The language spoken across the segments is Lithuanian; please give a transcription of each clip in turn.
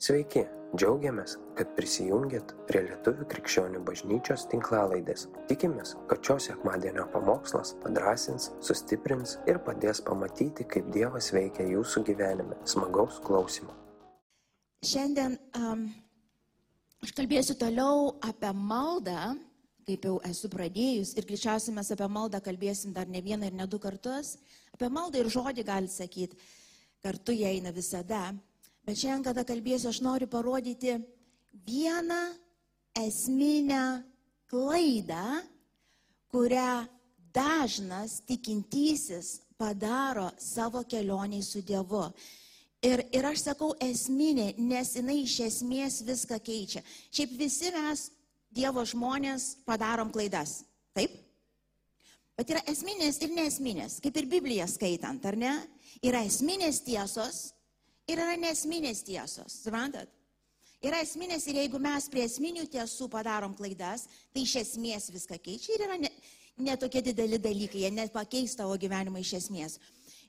Sveiki, džiaugiamės, kad prisijungiat prie Lietuvų krikščionių bažnyčios tinklalaidės. Tikimės, kad šios sekmadienio pamokslas padrasins, sustiprins ir padės pamatyti, kaip Dievas veikia jūsų gyvenime. Smagaus klausimų. Šiandien um, aš kalbėsiu toliau apie maldą, kaip jau esu pradėjus, ir greičiausiai mes apie maldą kalbėsim dar ne vieną ir ne du kartus. Apie maldą ir žodį gali sakyti, kartu jie eina visada. Bet šiandien, kada kalbėsiu, aš noriu parodyti vieną esminę klaidą, kurią dažnas tikintysis padaro savo kelioniai su Dievu. Ir, ir aš sakau esminė, nes jinai iš esmės viską keičia. Šiaip visi mes, Dievo žmonės, padarom klaidas. Taip? Bet yra esminės ir nesminės, kaip ir Bibliją skaitant, ar ne? Yra esminės tiesos ir yra nesminės tiesos. Suprantat? Yra esminės ir jeigu mes prie esminių tiesų padarom klaidas, tai iš esmės viską keičia ir yra ne, ne tokie dideli dalykai, jie nepakeis tavo gyvenimą iš esmės.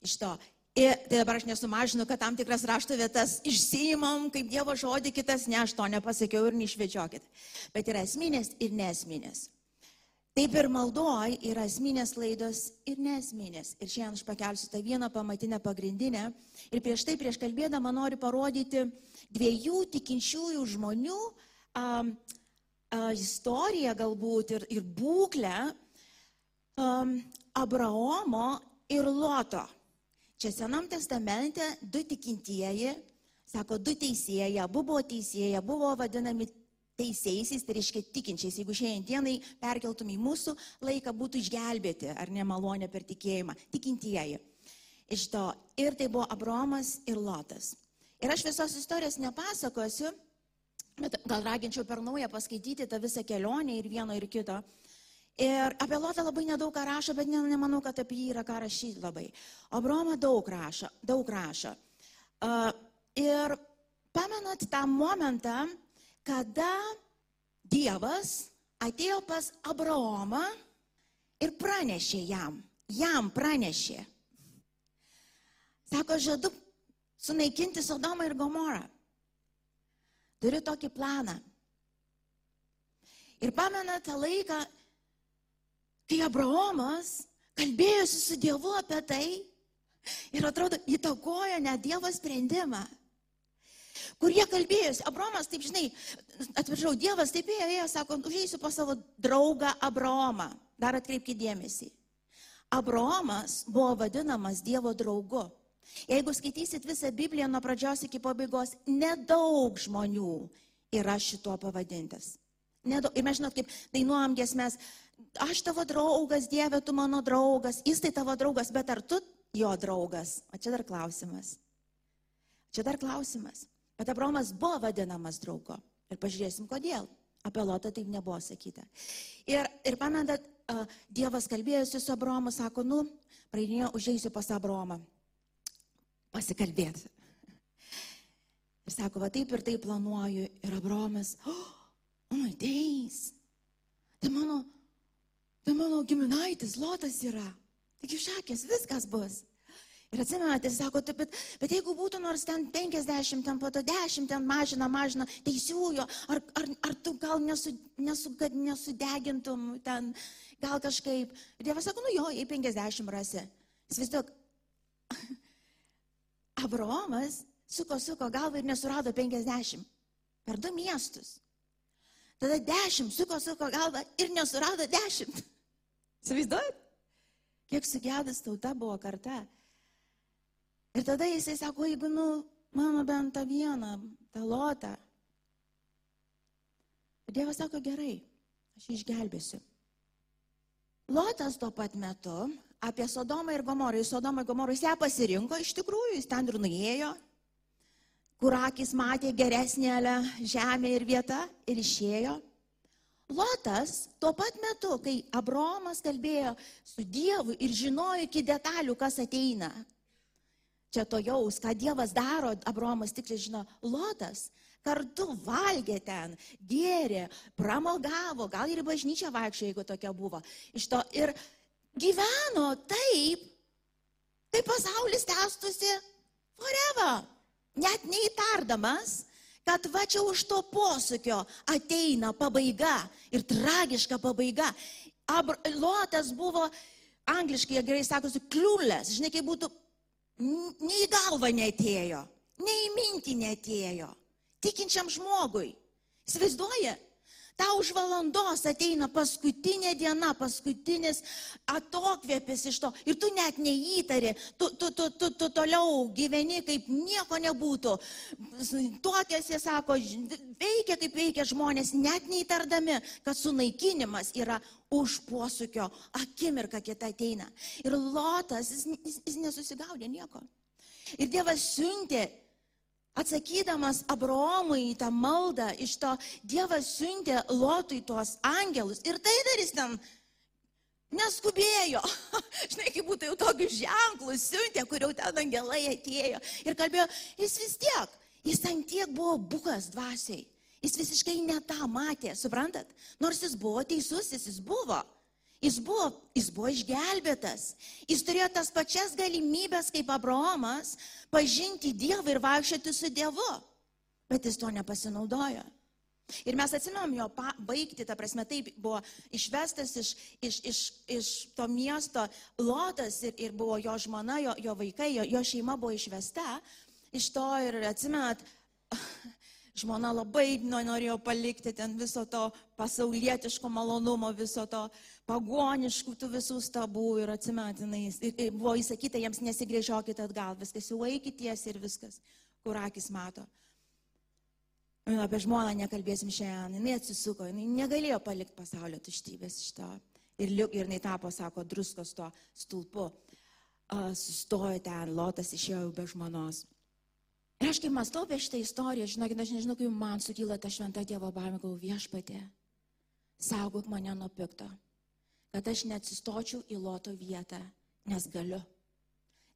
Iš to. Ir tai dabar aš nesumažinu, kad tam tikras rašto vietas išsiimam kaip Dievo žodį, kitas ne, aš to nepasakiau ir neišvedžiokit. Bet yra esminės ir nesminės. Taip ir maldoj yra esminės laidos ir nesminės. Ir šiandien aš pakelsiu tą vieną pamatinę pagrindinę. Ir prieš tai, prieš kalbėdama, noriu parodyti dviejų tikinčiųjų žmonių a, a, istoriją galbūt ir, ir būklę a, Abraomo ir Loto. Čia Senam testamente du tikintieji, sako, du teisėjai, abu buvo teisėjai, buvo vadinami teisėjaisiais, tai reiškia tikinčiais, jeigu šiandien dienai perkeltum į mūsų laiką, būtų išgelbėti, ar ne malonė per tikėjimą, tikintieji. Iš to ir tai buvo Abraomas ir Lotas. Ir aš visos istorijos nepasakosiu, bet gal raginčiau per naują paskaityti tą visą kelionę ir vieno ir kito. Ir apie Lotą labai nedaug ką rašo, bet ne, nemanau, kad apie jį yra ką rašyti labai. O Abraomą daug rašo, daug rašo. Uh, ir pamenat tą momentą, kada Dievas atėjo pas Abraomą ir pranešė jam, jam pranešė. Sako, žadu sunaikinti Sodomą ir Gomorą. Turiu tokį planą. Ir pamena tą laiką, kai Abraomas kalbėjosi su Dievu apie tai ir atrodo įtakojo net Dievo sprendimą kur jie kalbėjosi. Abraomas, taip žinai, atviržiau, Dievas taip ėjo, ėjo, sako, užėsiu pas savo draugą Abraomą. Dar atkreipkite dėmesį. Abraomas buvo vadinamas Dievo draugu. Jeigu skaitysit visą Bibliją nuo pradžios iki pabaigos, nedaug žmonių yra šituo pavadintas. Nedaug. Ir mes žinot, kaip dainuojam gesmes, aš tavo draugas, Dieve, tu mano draugas, jis tai tavo draugas, bet ar tu jo draugas? O čia dar klausimas. Čia dar klausimas. Bet Abraomas buvo vadinamas draugu. Ir pažiūrėsim, kodėl. Apie Lotą taip nebuvo sakyta. Ir, ir pamenat, Dievas kalbėjosi su Abraomu, sako, nu, praeidinėjo, užėjusiu pas Abraomą. Pasikalbėti. Ir sako, va taip ir taip planuoju. Ir Abraomas, oh, oh ateis. Tai mano, tai mano giminaitis Lotas yra. Tik iš akės viskas bus. Ir atsimenate, sako, taip, bet, bet jeigu būtų nors ten 50, ten po to 10, ten mažina, mažina, teisiųjo, ar, ar, ar tu gal nesu, nesu, nesudegintum ten, gal kažkaip. Ir Dievas sako, nu jo, jei 50 rasi. Tiek. Abraomas suko, suko galvą ir nesurado 50. Per du miestus. Tada 10 suko, suko galvą ir nesurado 10. Įsivaizduojat? Kiek sugedus tauta buvo karta. Ir tada jisai sako, jeigu, nu, mano bent tą vieną, tą lotą. Ir Dievas sako, gerai, aš jį išgelbėsiu. Lotas tuo pat metu apie Sodomą ir Gomorą. Į Sodomą ir Gomorą jis ją pasirinko, iš tikrųjų, jis ten ir nuėjo, kur akis matė geresnėlę žemę ir vietą ir išėjo. Lotas tuo pat metu, kai Abromas kalbėjo su Dievu ir žinojo iki detalių, kas ateina, čia to jaus, ką Dievas daro, Abromas tikrai žino, Lotas kartu valgė ten, gėrė, pramogavo, gal ir į bažnyčią vaikščio, jeigu tokia buvo. Iš to ir gyveno taip, tai pasaulis tęstusi forever, net neįtardamas, kad va čia už to posūkio ateina pabaiga ir tragiška pabaiga. Abr Lotas buvo, angliškai gerai sakosi, kliūlės, žinai, kaip būtų, nei į galvą netėjo, nei į mintį netėjo. Tikinčiam žmogui. Įsivaizduoja, Tau už valandos ateina paskutinė diena, paskutinis atokvėpis iš to ir tu net neįtari, tu, tu, tu, tu, tu toliau gyveni kaip nieko nebūtų. Tokias jie sako, veikia kaip veikia žmonės, net neįtardami, kad sunaikinimas yra už posūkio, akimirka kita ateina. Ir Lotas, jis, jis, jis nesusigaudė nieko. Ir Dievas siuntė Atsakydamas Abraomui į tą maldą, iš to Dievas siuntė Lotui tuos angelus ir tai darys ten neskubėjo. Žinai, kaip būtų jau tokius ženklus siuntė, kur jau ten angelai atėjo ir kalbėjo, jis vis tiek, jis ten tiek buvo bukas dvasiai. Jis visiškai ne tą matė, suprantat? Nors jis buvo teisus, jis, jis buvo. Jis buvo, jis buvo išgelbėtas. Jis turėjo tas pačias galimybės kaip Abraomas pažinti Dievą ir vaikščioti su Dievu. Bet jis to nepasinaudojo. Ir mes atsimenam jo baigti, ta prasme, taip buvo išvestas iš, iš, iš, iš to miesto Lotas ir, ir buvo jo žmona, jo, jo vaikai, jo, jo šeima buvo išvesta iš to ir atsimenat, Žmona labai norėjo palikti ten viso to pasaulietiško malonumo, viso to pagoniškų tų visų stabų ir atsimetinai. Ir buvo įsakyta jiems nesigrėžiokit atgal, viskas jau eikit tiesiai ir viskas, kur akis mato. Nu, apie žmoną nekalbėsim šiandien. Jis atsisuko, jis negalėjo palikti pasaulio tuštybės iš to. Ir, ir jinai tapo, sako, druskos to stulpu. Sustojo ten, lotas išėjo be žmonos. Ir aš kai mąstau apie šitą istoriją, žinokit, aš nežinau, kaip man sukyla ta šventa Dievo baimė, galvo viešpatė, saugok mane nuo pikto, kad aš neatsistočiau į loto vietą, nes galiu.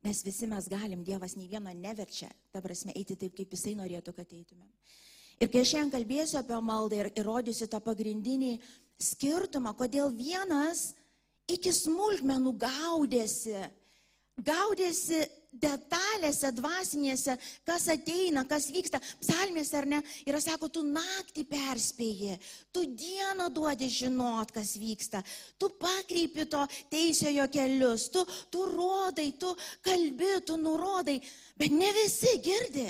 Nes visi mes galim, Dievas nei vieno neverčia, ta prasme, eiti taip, kaip Jisai norėtų, kad eitumėm. Ir kai šiandien kalbėsiu apie maldą ir įrodysiu tą pagrindinį skirtumą, kodėl vienas iki smulkmenų gaudėsi, gaudėsi detalėse dvasinėse, kas ateina, kas vyksta, psalmėse ar ne. Ir aš sako, tu naktį perspėji, tu dieną duodi žinot, kas vyksta, tu pakreipi to teisėjo kelius, tu, tu rodai, tu kalbi, tu nurodai, bet ne visi girdi.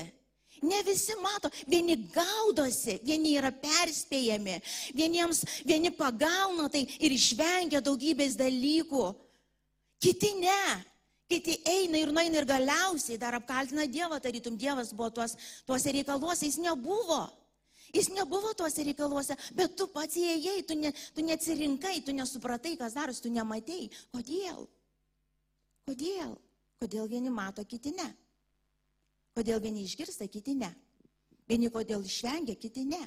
Ne visi mato, vieni gaudosi, vieni yra perspėjami, vieniems vieni pagauna tai ir išvengia daugybės dalykų, kiti ne. Kiti eina ir nueina ir galiausiai dar apkaltina Dievą, tarytum Dievas buvo tuos, tuose reikaluose, jis nebuvo. Jis nebuvo tuose reikaluose, bet tu pats įėjai, tu, ne, tu neatsirinkai, tu nesupratai, kas darosi, tu nematei. Kodėl? Kodėl? Kodėl vieni mato, kiti ne? Kodėl vieni išgirsta, kiti ne? Vieni kodėl išvengia, kiti ne.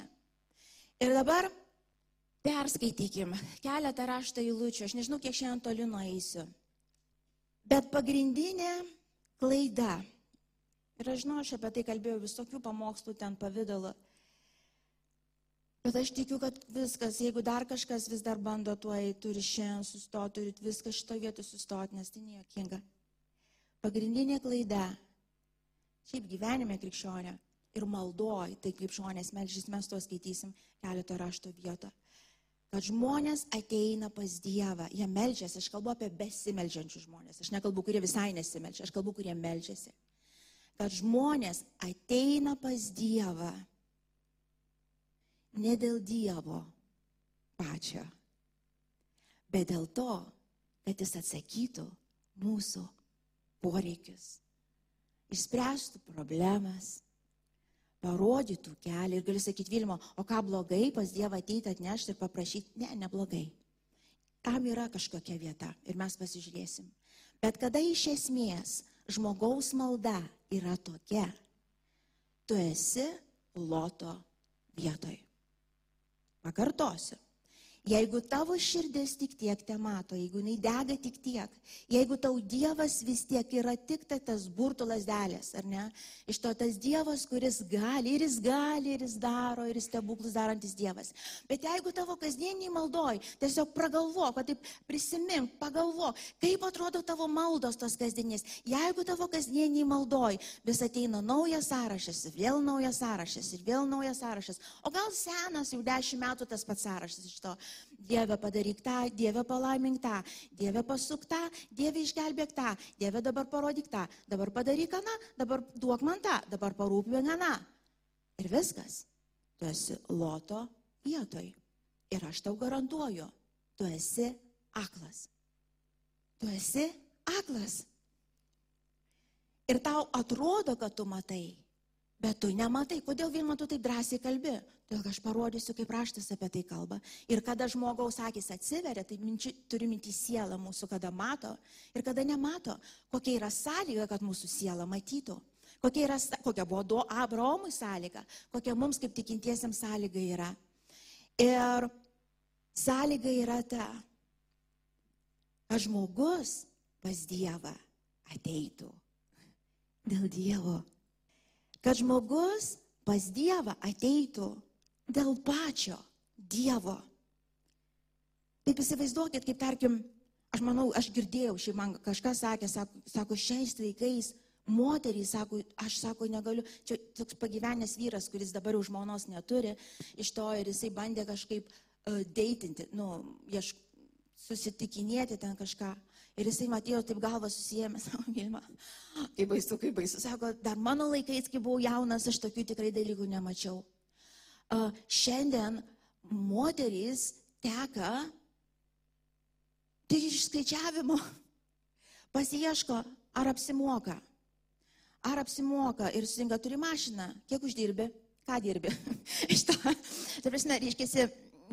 Ir dabar perskaitykim keletą rašto įlučių. Aš nežinau, kiek šiandien toli nueisiu. Bet pagrindinė klaida, ir aš žinau, aš apie tai kalbėjau visokių pamokslų ten pavydalą, bet aš tikiu, kad viskas, jeigu dar kažkas vis dar bando tuo turi šiandien sustoti, turit viską šito vietu sustoti, nes tai nejokinga. Pagrindinė klaida, šiaip gyvenime krikščionė ir maldoj, tai kaip žmonės melžys, mes to skaitysim keletą rašto vietą kad žmonės ateina pas Dievą, jie melžiasi, aš kalbu apie besimeldžiančius žmonės, aš nekalbu, kurie visai nesimeldžia, aš kalbu, kurie melžiasi. Kad žmonės ateina pas Dievą ne dėl Dievo pačio, bet dėl to, kad jis atsakytų mūsų poreikius, išspręstų problemas, parodytų kelią ir gali sakyti, Vilmo, o ką blogai pas Dievą ateiti atnešti ir paprašyti, ne, neblogai. Tam yra kažkokia vieta ir mes pasižiūrėsim. Bet kada iš esmės žmogaus malda yra tokia, tu esi loto vietoj. Pakartosiu. Jeigu tavo širdis tik tiek te mato, jeigu jinai dega tik tiek, jeigu tau Dievas vis tiek yra tik tai tas burtų lasdelės, ar ne? Iš to tas Dievas, kuris gali, ir jis gali, ir jis daro, ir jis stebuklus darantis Dievas. Bet jeigu tavo kasdieniai maldoj, tiesiog pragalvo, kad taip prisimink, pagalvo, kaip atrodo tavo maldos tos kasdienės. Jeigu tavo kasdieniai maldoj vis ateina naujas sąrašas, vėl naujas sąrašas, ir vėl naujas sąrašas, o gal senas jau dešimt metų tas pats sąrašas iš to Dieve padaryk tą, Dieve palaimink tą, Dieve pasuk tą, Dieve išgelbėk tą, Dieve dabar parodyk tą, dabar padaryk aną, dabar duok man tą, dabar parūpink aną. Ir viskas. Tu esi loto vietoj. Ir aš tau garantuoju, tu esi aklas. Tu esi aklas. Ir tau atrodo, kad tu matai, bet tu nematai. Kodėl vien tu taip drąsiai kalbi? Todėl aš parodysiu, kaip raštas apie tai kalba. Ir kada žmogaus akis atsiveria, tai minči, turi minti sielą mūsų, kada mato ir kada nemato, kokia yra sąlyga, kad mūsų siela matytų. Kokia, yra, kokia buvo do Abraomui sąlyga, kokia mums kaip tikintiesiams sąlyga yra. Ir sąlyga yra ta, kad žmogus pas Dievą ateitų dėl Dievo. Kad žmogus pas Dievą ateitų dėl pačio Dievo. Taip įsivaizduokit, kaip tarkim, aš manau, aš girdėjau, šiaip man kažkas sakė, sako, sako šiais laikais moterys, sako, aš sako, negaliu, čia toks pagyvenęs vyras, kuris dabar jau žmonos neturi, iš to ir jisai bandė kažkaip uh, deitinti, nu, ieš, susitikinėti ten kažką. Ir jisai matėjo taip galvą susijęs, savo mylimą, kaip baisu, kaip baisu. Sako, dar mano laikais, kai buvau jaunas, aš tokių tikrai dalykų nemačiau šiandien moterys teka tik iš skaičiavimo. Pasieško, ar apsimoka. Ar apsimoka ir susinga, turi mašiną, kiek uždirbi, ką dirbi. Iš to, tai prasme, reiškia,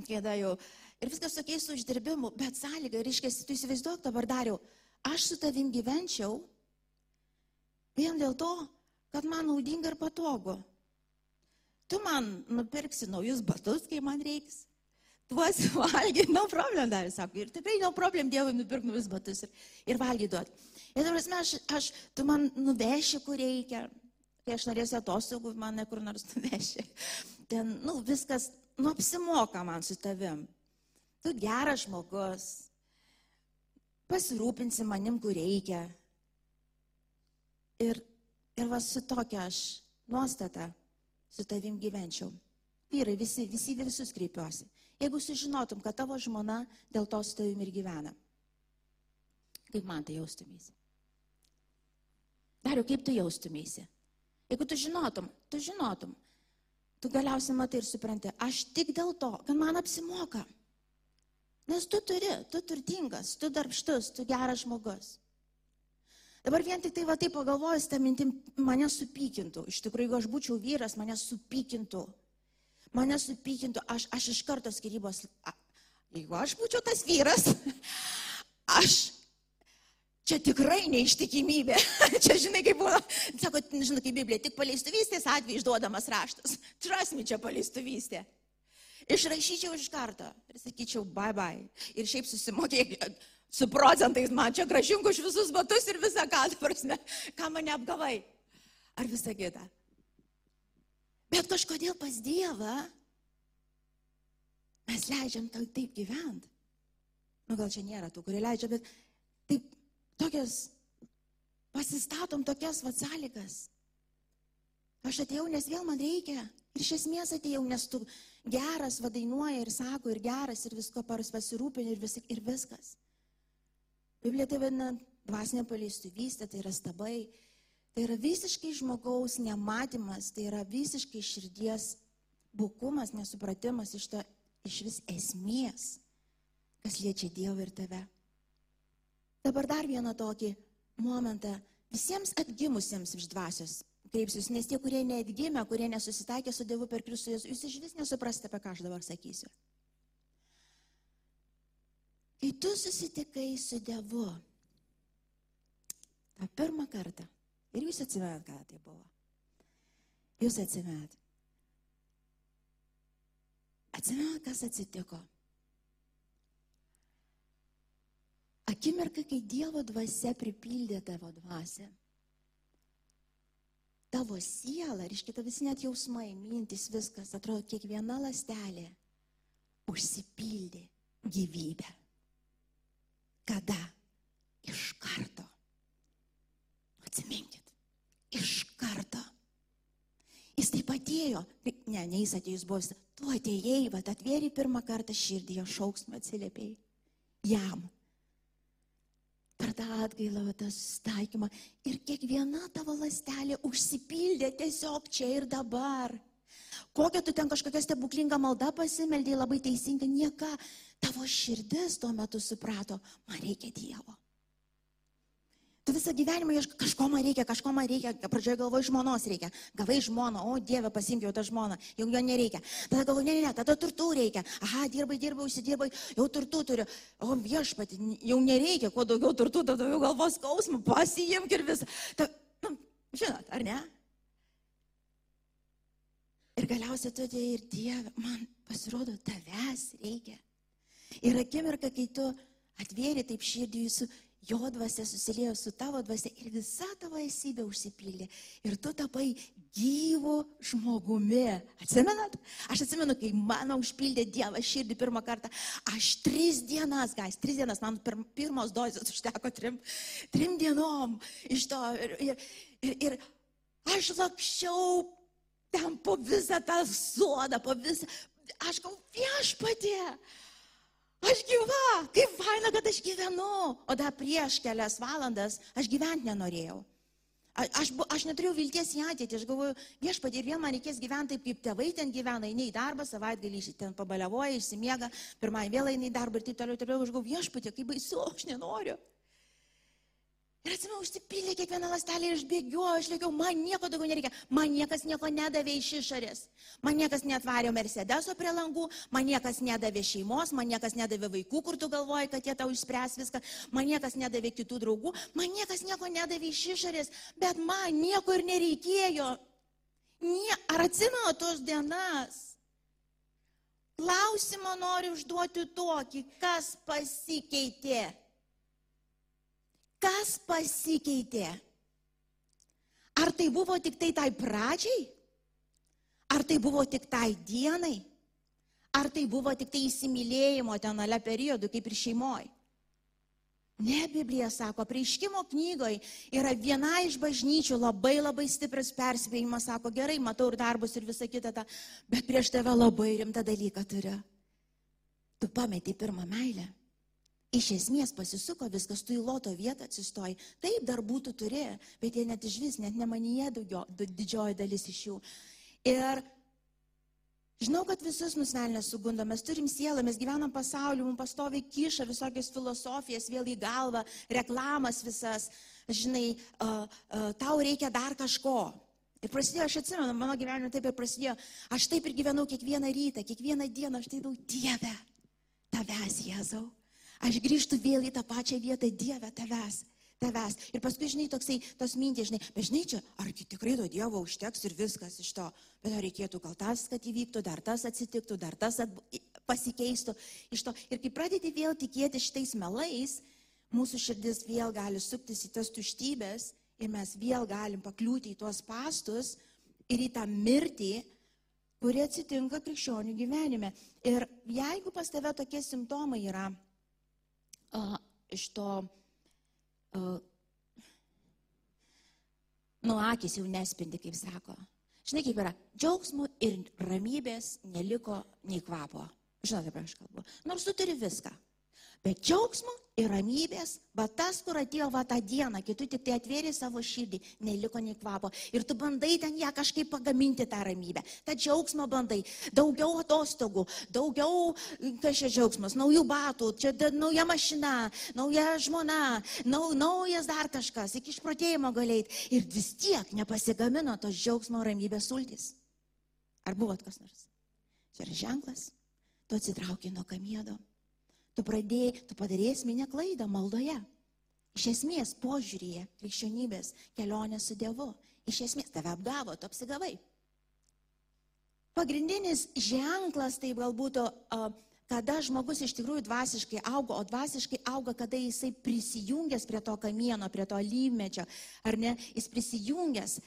kada jau. Ir viskas tokiai su uždirbimu, bet sąlyga, reiškia, tu įsivaizduok dabar dariau, aš su tavim gyvenčiau vien dėl to, kad man naudinga ir patogu. Tu man nupirksi naujus batus, kai man reiks. Tuos valgyti, no problem dar, sako. Ir tikrai no problem Dievui nupirkti naujus batus ir, ir valgyti duoti. Ir dabar, aš, aš, tu man nuveši, kur reikia. Kai aš norėsiu atostogų, mane kur nors nuveši. Ten, nu, viskas, nu, apsimoka man su tavim. Tu geras žmogus. Pasirūpinsi manim, kur reikia. Ir, ir va su tokia aš nuostata su tavim gyvenčiau. Vyrai, visi, visi visus kreipiuosi. Jeigu sužinotum, kad tavo žmona dėl to su tavim ir gyvena, kaip man tai jaustumėsi? Dariu, kaip tu jaustumėsi? Jeigu tu žinotum, tu žinotum, tu galiausiai matai ir supranti, aš tik dėl to, kad man apsimoka. Nes tu turi, tu turtingas, tu darbštus, tu geras žmogus. Dabar vien tik tai va taip pagalvojus, tą mintim mane supykintų. Iš tikrųjų, jeigu aš būčiau vyras, mane supykintų. Mane supykintų, aš, aš iš karto skirybos. Jeigu aš būčiau tas vyras, aš čia tikrai neištikimybė. čia, žinai, kaip buvo, sako, žinai, kaip Biblija, tik paleistuvystės atveju išduodamas raštas. Trasmi čia paleistuvystė. Išrašyčiau iš karto ir sakyčiau, bye bye. Ir šiaip susimokėk su procentais man čia gražink už visus batus ir visą ką, prasme, ką mane apgavai. Ar visą kitą. Bet kažkodėl pas Dievą mes leidžiam tau taip gyventi. Nu gal čia nėra tų, kurie leidžia, bet taip tokias, pasistatom tokias vatsalikas. Aš atėjau, nes vėl man reikia. Ir iš esmės atėjau, nes tu geras vadainuoja ir sako, ir geras, ir visko pasirūpini, ir, vis, ir viskas. Biblija tai vadina dvasinė paleistuvystė, tai yra stabai, tai yra visiškai žmogaus nematymas, tai yra visiškai širdies bukumas, nesupratimas iš, to, iš vis esmės, kas liečia Dievą ir tave. Dabar dar vieną tokį momentą visiems atgimusiems iš dvasios kreipsiuosi, nes tie, kurie neatgimė, kurie nesusitaikė su Dievu per Kristų, jūs iš vis nesuprasite, apie ką aš dabar sakysiu. Kai tu susitikai su Dievu, tą pirmą kartą, ir jūs atsimenat, ką tai buvo. Jūs atsimenat. Atsimenat, kas atsitiko. Akimirka, kai Dievo dvasia pripildė tavo dvasę. Tavo siela, reiškia, tavo visi net jausmai, mintis, viskas, atrodo, kiekviena lastelė užsipildė gyvybę. Kada? Iš karto. Atsiminkit. Iš karto. Jis taip atėjo. Ne, ne jis atėjo, jis buvo. Tu atėjai, va, atvėri pirmą kartą širdį, jo šauksmą atsiliepėjai. Jam. Per tą atgailą, tą sustaikymą. Ir kiekviena tavo lastelė užsipildė tiesiog čia ir dabar. Kokią tu ten kažkokią stebuklingą maldą pasimeldėjai, labai teisinga, nieka. Tavo širdis tuo metu suprato, man reikia Dievo. Tu visą gyvenimą ieškai, kažko man reikia, kažko man reikia, pradžioje galvoji, žmonos reikia. Gavai žmoną, o Dieve, pasimk jau tą žmoną, jau jo nereikia. Tada galvoji, ne, ne, ne, tada turtų reikia. Aha, dirbai, dirbai, užsidirbai, jau turtų turiu. O viešpati, jau nereikia, kuo daugiau turtų, tada daugiau galvos skausmų, pasijimk ir visą. Ta, nu, žinot, ar ne? Ir galiausiai tu atėjai ir Dieve, man pasirodo, tavęs reikia. Ir akimirka, kai tu atvėri taip širdį jūsų, jo dvasia susiliejo su tavo dvasia ir visa tavo esybė užsipildė. Ir tu tapai gyvu žmogumi. Atsimenat? Aš atsimenu, kai mano užpildė Dievas širdį pirmą kartą. Aš tris dienas, gais, tris dienas, man pir, pirmos dozės užteko trim, trim dienom iš to. Ir, ir, ir, ir aš lakščiau ten po visą tą sodą, po visą. Aš gal viešpatė. Aš gyva, kaip faina, kad aš gyvenu. O dar prieš kelias valandas aš gyventi nenorėjau. A- Aš, aš neturėjau vilties į ateitį, aš galvoju, viešpatė, ir vėl man reikės gyventi taip, kaip tėvai ten gyvena, eini į darbą, savaitgalį ten pabaliavoja, išsimiega, pirmąjį vėl eini į darbą ir taip toliau, toliau, aš galvoju, viešpatė, kaip baisu, aš nenoriu. Ir atsimenu, užsipildė kiekvieną lastelę ir aš bėgioju, aš lėkiau, man nieko daugiau nereikia, man niekas nieko nedavė iš išorės, man niekas netvarė Mercedeso prie langų, man niekas nedavė šeimos, man niekas nedavė vaikų, kur tu galvoji, kad jie tau išspręs viską, man niekas nedavė kitų draugų, man niekas nieko nedavė iš išorės, bet man nieko ir nereikėjo. Nie, ar atsimenu tos dienas? Klausimą noriu užduoti tokį, kas pasikeitė? Kas pasikeitė? Ar tai buvo tik tai tai pradžiai? Ar tai buvo tik tai dienai? Ar tai buvo tik tai įsimylėjimo ten ale periodų, kaip ir šeimoje? Ne, Biblija sako, prieiškimo knygoje yra viena iš bažnyčių labai labai stiprus perspėjimas, sako, gerai, matau ir darbus ir visą kitą, tą, bet prieš tave labai rimtą dalyką turiu. Tu pameti pirmą meilę. Iš esmės pasisuko viskas, tu į loto vietą atsistoji. Taip, dar būtų turėję, bet jie net iš vis, net nemanyje didžioji dalis iš jų. Ir žinau, kad visus nusvelnė sugundo, mes turim sielą, mes gyvenam pasauliu, mums pastoviai kyša visokias filosofijas, vėl į galvą, reklamas visas, žinai, uh, uh, tau reikia dar kažko. Ir prasidėjo, aš atsimenu, mano gyvenime taip ir prasidėjo, aš taip ir gyvenau kiekvieną rytą, kiekvieną dieną, aš tai daug Dieve, tavęs, Jėzau. Aš grįžtu vėl į tą pačią vietą, Dieve, tavęs. Tavęs. Ir paskui, žinai, toksai, tos mintys, žinai, bet žinai, čia, ar tikrai to Dievo užteks ir viskas iš to, bet ar reikėtų gal tas, kad įvyktų, dar tas atsitiktų, dar tas atb... pasikeistų iš to. Ir kai pradedi vėl tikėti šitais melais, mūsų širdis vėl gali suktis į tas tuštybės ir mes vėl galim pakliūti į tuos pastus ir į tą mirtį, kuri atsitinka krikščionių gyvenime. Ir jeigu pas tave tokie simptomai yra a, iš to, a, nu, akis jau nespindi, kaip sako. Žinai, kaip yra, džiaugsmų ir ramybės neliko nei kvapo. Žinote, ką aš kalbu. Nors tu turi viską. Bet džiaugsmo ir ramybės, bet tas, kur atėjo va tą dieną, kai tu tik tai atvėrė savo širdį, neliko nei kvapo. Ir tu bandai ten ją kažkaip pagaminti tą ramybę. Ta džiaugsmo bandai. Daugiau atostogų, daugiau, kas čia džiaugsmas, naujų batų, čia da, nauja mašina, nauja žmona, nau, naujas dar kažkas, iki išprotėjimo galėjai. Ir vis tiek nepasigamino tos džiaugsmo ramybės sultis. Ar buvot kas nors? Čia yra ženklas. Tu atsitraukiai nuo kamiedo. Tu pradėjai, tu padarėjai esminę klaidą maldoje. Iš esmės, požiūrėje, krikščionybės, kelionė su Dievu. Iš esmės, tave apgavo, tu apsigavai. Pagrindinis ženklas tai galbūt kada žmogus iš tikrųjų dvasiškai auga, o dvasiškai auga, kada jisai prisijungęs prie to kamieno, prie to lymečio, ar ne, jis prisijungęs.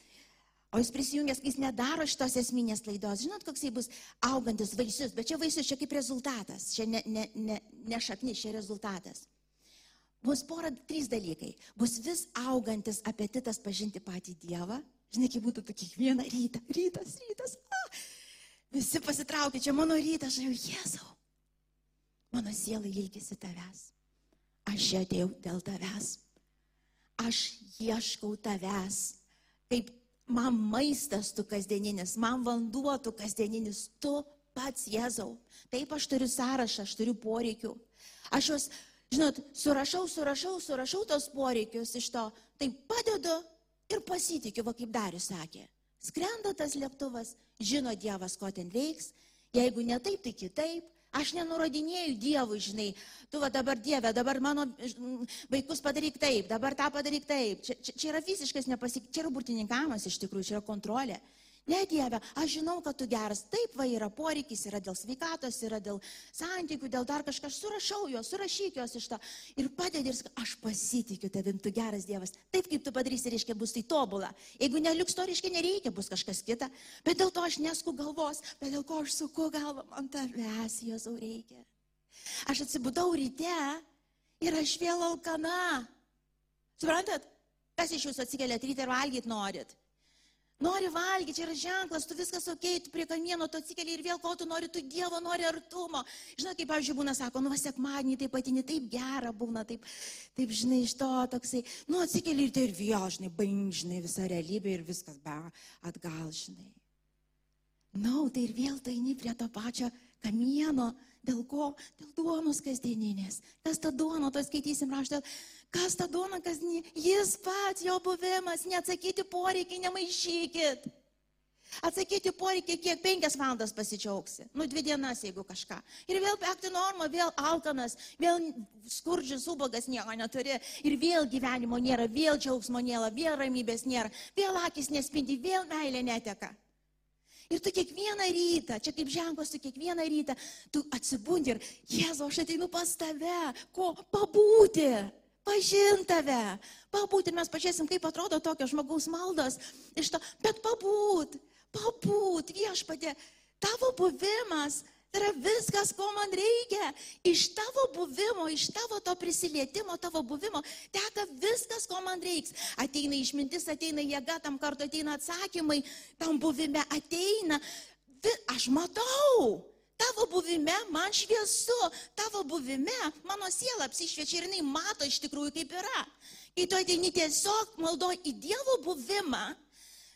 O jis prisijungęs, kai jis nedaro šitos esminės klaidos, žinot, koks jis bus augantis vaisius, bet čia vaisius čia kaip rezultatas, čia ne, ne, ne, ne šaknis, čia rezultatas. Bus pora, trys dalykai. Bus vis augantis apetitas pažinti patį Dievą. Žinai, kaip būtų kiekvieną rytą. Rytas, rytas. A, visi pasitraukia, čia mano rytas, aš jau Jėzau. Mano siela ilgisi tavęs. Aš atėjau dėl tavęs. Aš ieškau tavęs. Kaip man maistas tu kasdieninis, man vanduo tu kasdieninis, tu pats Jėzau. Taip aš turiu sąrašą, aš turiu poreikių. Aš juos žinot, surašau, surašau, surašau tos poreikius iš to, tai padedu ir pasitikiu, va kaip Darius sakė. Skrenda tas lėktuvas, žino Dievas, ko ten veiks, jeigu ne taip, tai kitaip. Aš nenurodinėjau Dievui, žinai, tu va dabar Dieve, dabar mano vaikus padaryk taip, dabar tą padaryk taip. Čia, čia, čia yra visiškas nepasik... Čia yra burtininkavimas iš tikrųjų, čia yra kontrolė. Ne Dieve, aš žinau, kad tu geras. Taip, va yra poreikis, yra dėl sveikatos, yra dėl santykių, dėl dar kažką. Aš surašau juos, surašyk juos iš to. Ir padedi ir sakai, aš pasitikiu tavim, tu geras Dievas. Taip, kaip tu padarysi, reiškia, bus tai tobula. Jeigu neliks to, reiškia, nereikia, bus kažkas kita. Bet dėl to aš nesku galvos, bet dėl ko aš suku galvą, man tavęs Jėzau reikia. Aš atsibudau ryte ir aš vėl alkana. Suprantat, kas iš jūsų atsikeliat ryte ir valgyt norit? Nori valgyti, čia yra ženklas, tu viskas ok, tu prie kamieno tu atsikeli ir vėl ko tu nori, tu Dievo nori artumo. Žinai, kaip, pavyzdžiui, būna, sako, nu, vasekmanį taip patini, taip gera būna, taip, taip, žinai, iš to toksai, nu, atsikeli ir tai ir vėl, žinai, baing, žinai, visa realybė ir viskas be atgal, žinai. Na, no, tai ir vėl tu eini prie to pačio kamieno, dėl ko? Dėl duonos kasdieninės. Kas ta duona, to skaitysim raštą. Kas ta duona, kas ne? Jis pats, jo buvimas, neatsakyti poreikiai, nemaišykit. Atsakyti poreikiai, kiek penkias valandas pasičiauksi. Nu, dvi dienas, jeigu kažką. Ir vėl pekti normą, vėl alkanas, vėl skurdžius, ubagas nieko neturi. Ir vėl gyvenimo nėra, vėl džiaugsmo nėra, vėl ramybės nėra, vėl akis nespindi, vėl meilė neteka. Ir tu kiekvieną rytą, čia kaip ženklas, tu kiekvieną rytą, tu atsibundi ir, Jėzu, aš ateinu pas tave, ko pabūti pažint tave, pabūt ir mes pažiūrėsim, kaip atrodo tokio žmogaus maldos iš to, bet pabūt, pabūt viešpatė, tavo buvimas yra viskas, ko man reikia. Iš tavo buvimo, iš tavo to prisilietimo, tavo buvimo, teka viskas, ko man reiks. Ateina išmintis, ateina jėga, tam kartu ateina atsakymai, tam buvime ateina. Aš matau, Tavo buvime man šviesu, tavo buvime mano siela apsišviečia ir jinai mato iš tikrųjų kaip yra. Kai tu ateini tiesiog maldo į Dievo buvimą,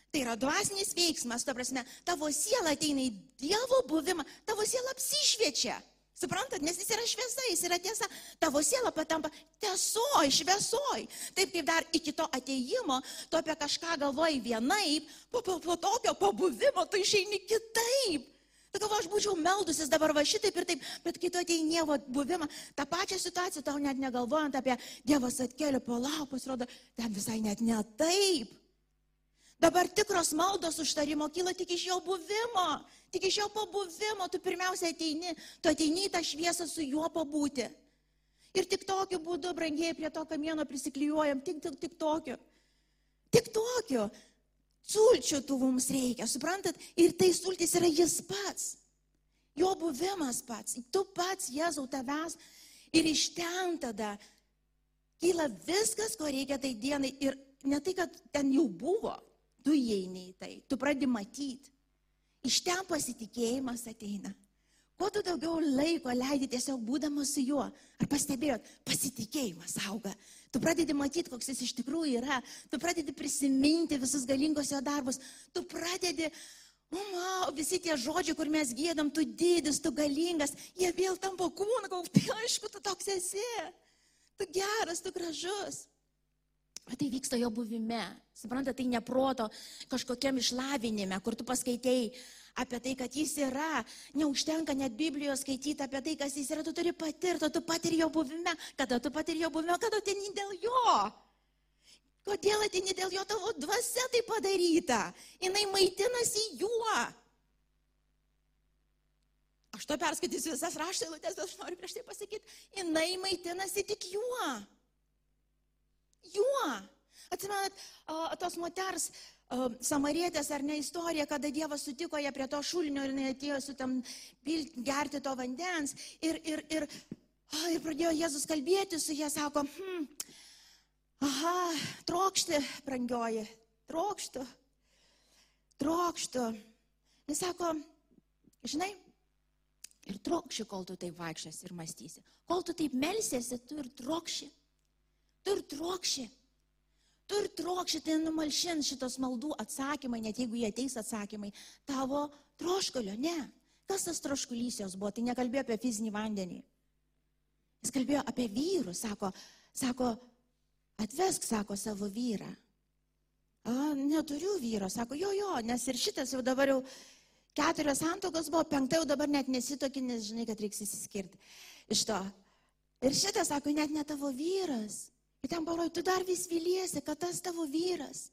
tai yra dvasinis veiksmas, ta prasme, tavo siela ateina į Dievo buvimą, tavo siela apsišviečia. Suprantat, nes jis yra šviesa, jis yra tiesa. Tavo siela patampa tiesoj, šviesoj. Taip kaip dar iki to ateimo, tu apie kažką galvoji vienaip, po, po, po tokio pabuvimo tu išeini kitaip. Tu galvo, aš būčiau meldusis dabar va šitaip ir taip, bet kai tu ateini Dievo buvimą, tą pačią situaciją tau net negalvojant apie Dievas atkeliu, palauk, pasirodo, ten visai net ne taip. Dabar tikros maldos užtarimo kyla tik iš jo buvimo, tik iš jo pabuvimo, tu pirmiausia ateini, tu ateini į tą šviesą su juo pabūti. Ir tik tokiu būdu, brangiai, prie to kamieno prisiklijuojam, tik, tik, tik tokiu. Tik tokiu sulčių tų mums reikia, suprantat? Ir tai sultis yra jis pats. Jo buvimas pats. Tu pats, Jėzau, tavęs. Ir iš ten tada kyla viskas, ko reikia tai dienai. Ir ne tai, kad ten jau buvo, tu įeini į tai, tu pradedi matyti. Iš ten pasitikėjimas ateina. Kuo tu daugiau laiko leidi tiesiog būdamas su juo, ar pastebėjot, pasitikėjimas auga. Tu pradedi matyti, koks jis iš tikrųjų yra, tu pradedi prisiminti visus galingus jo darbus, tu pradedi, wow, visi tie žodžiai, kur mes gėdam, tu didis, tu galingas, jie vėl tampa kūną, tai aišku, tu toks esi, tu geras, tu gražus. Bet tai vyksta jo buvime. Suprantate, tai neproto kažkokiam išlavinime, kur tu paskaitėjai apie tai, kad jis yra. Neužtenka net Biblijos skaityti apie tai, kas jis yra. Tu turi patirti, tu patiri jo buvime. Kada tu patiri jo buvime, kada atini dėl jo. Kodėl atini dėl jo tavo dvasia tai padaryta? Jis maitinasi juo. Aš to perskaitysiu visas rašto eilutės, bet aš noriu prieš tai pasakyti, jinai maitinasi tik juo. Juo. Atsimenat, tos moters samarietės ar ne istorija, kada Dievas sutiko ją prie to šulinio ir jinai atėjo su tam gerti to vandens ir, ir, ir, ir pradėjo Jėzus kalbėti su jie, sako, hm, aha, trokšti, brangioji, trokštų, trokštų. Jis sako, žinai, ir trokši, kol tu taip vaikščiasi ir mąstysi. Kol tu taip melsiesi, tu ir trokši. Tu ir trokši. Tu ir trokši, tai numalšins šitos maldų atsakymai, net jeigu jie ateis atsakymai, tavo troškulio. Ne. Kas tas troškulys jos buvo? Tai nekalbėjo apie fizinį vandenį. Jis kalbėjo apie vyrus, sako, sako, atvesk, sako, savo vyrą. A, neturiu vyro, sako, jo, jo, nes ir šitas jau dabar jau keturios santokos buvo, penkta jau dabar net nesitoki, nes žinai, kad reiks įsiskirti iš to. Ir šitas sako, net ne tavo vyras. Ir ten parodo, tu dar vis viliesi, kad tas tavo vyras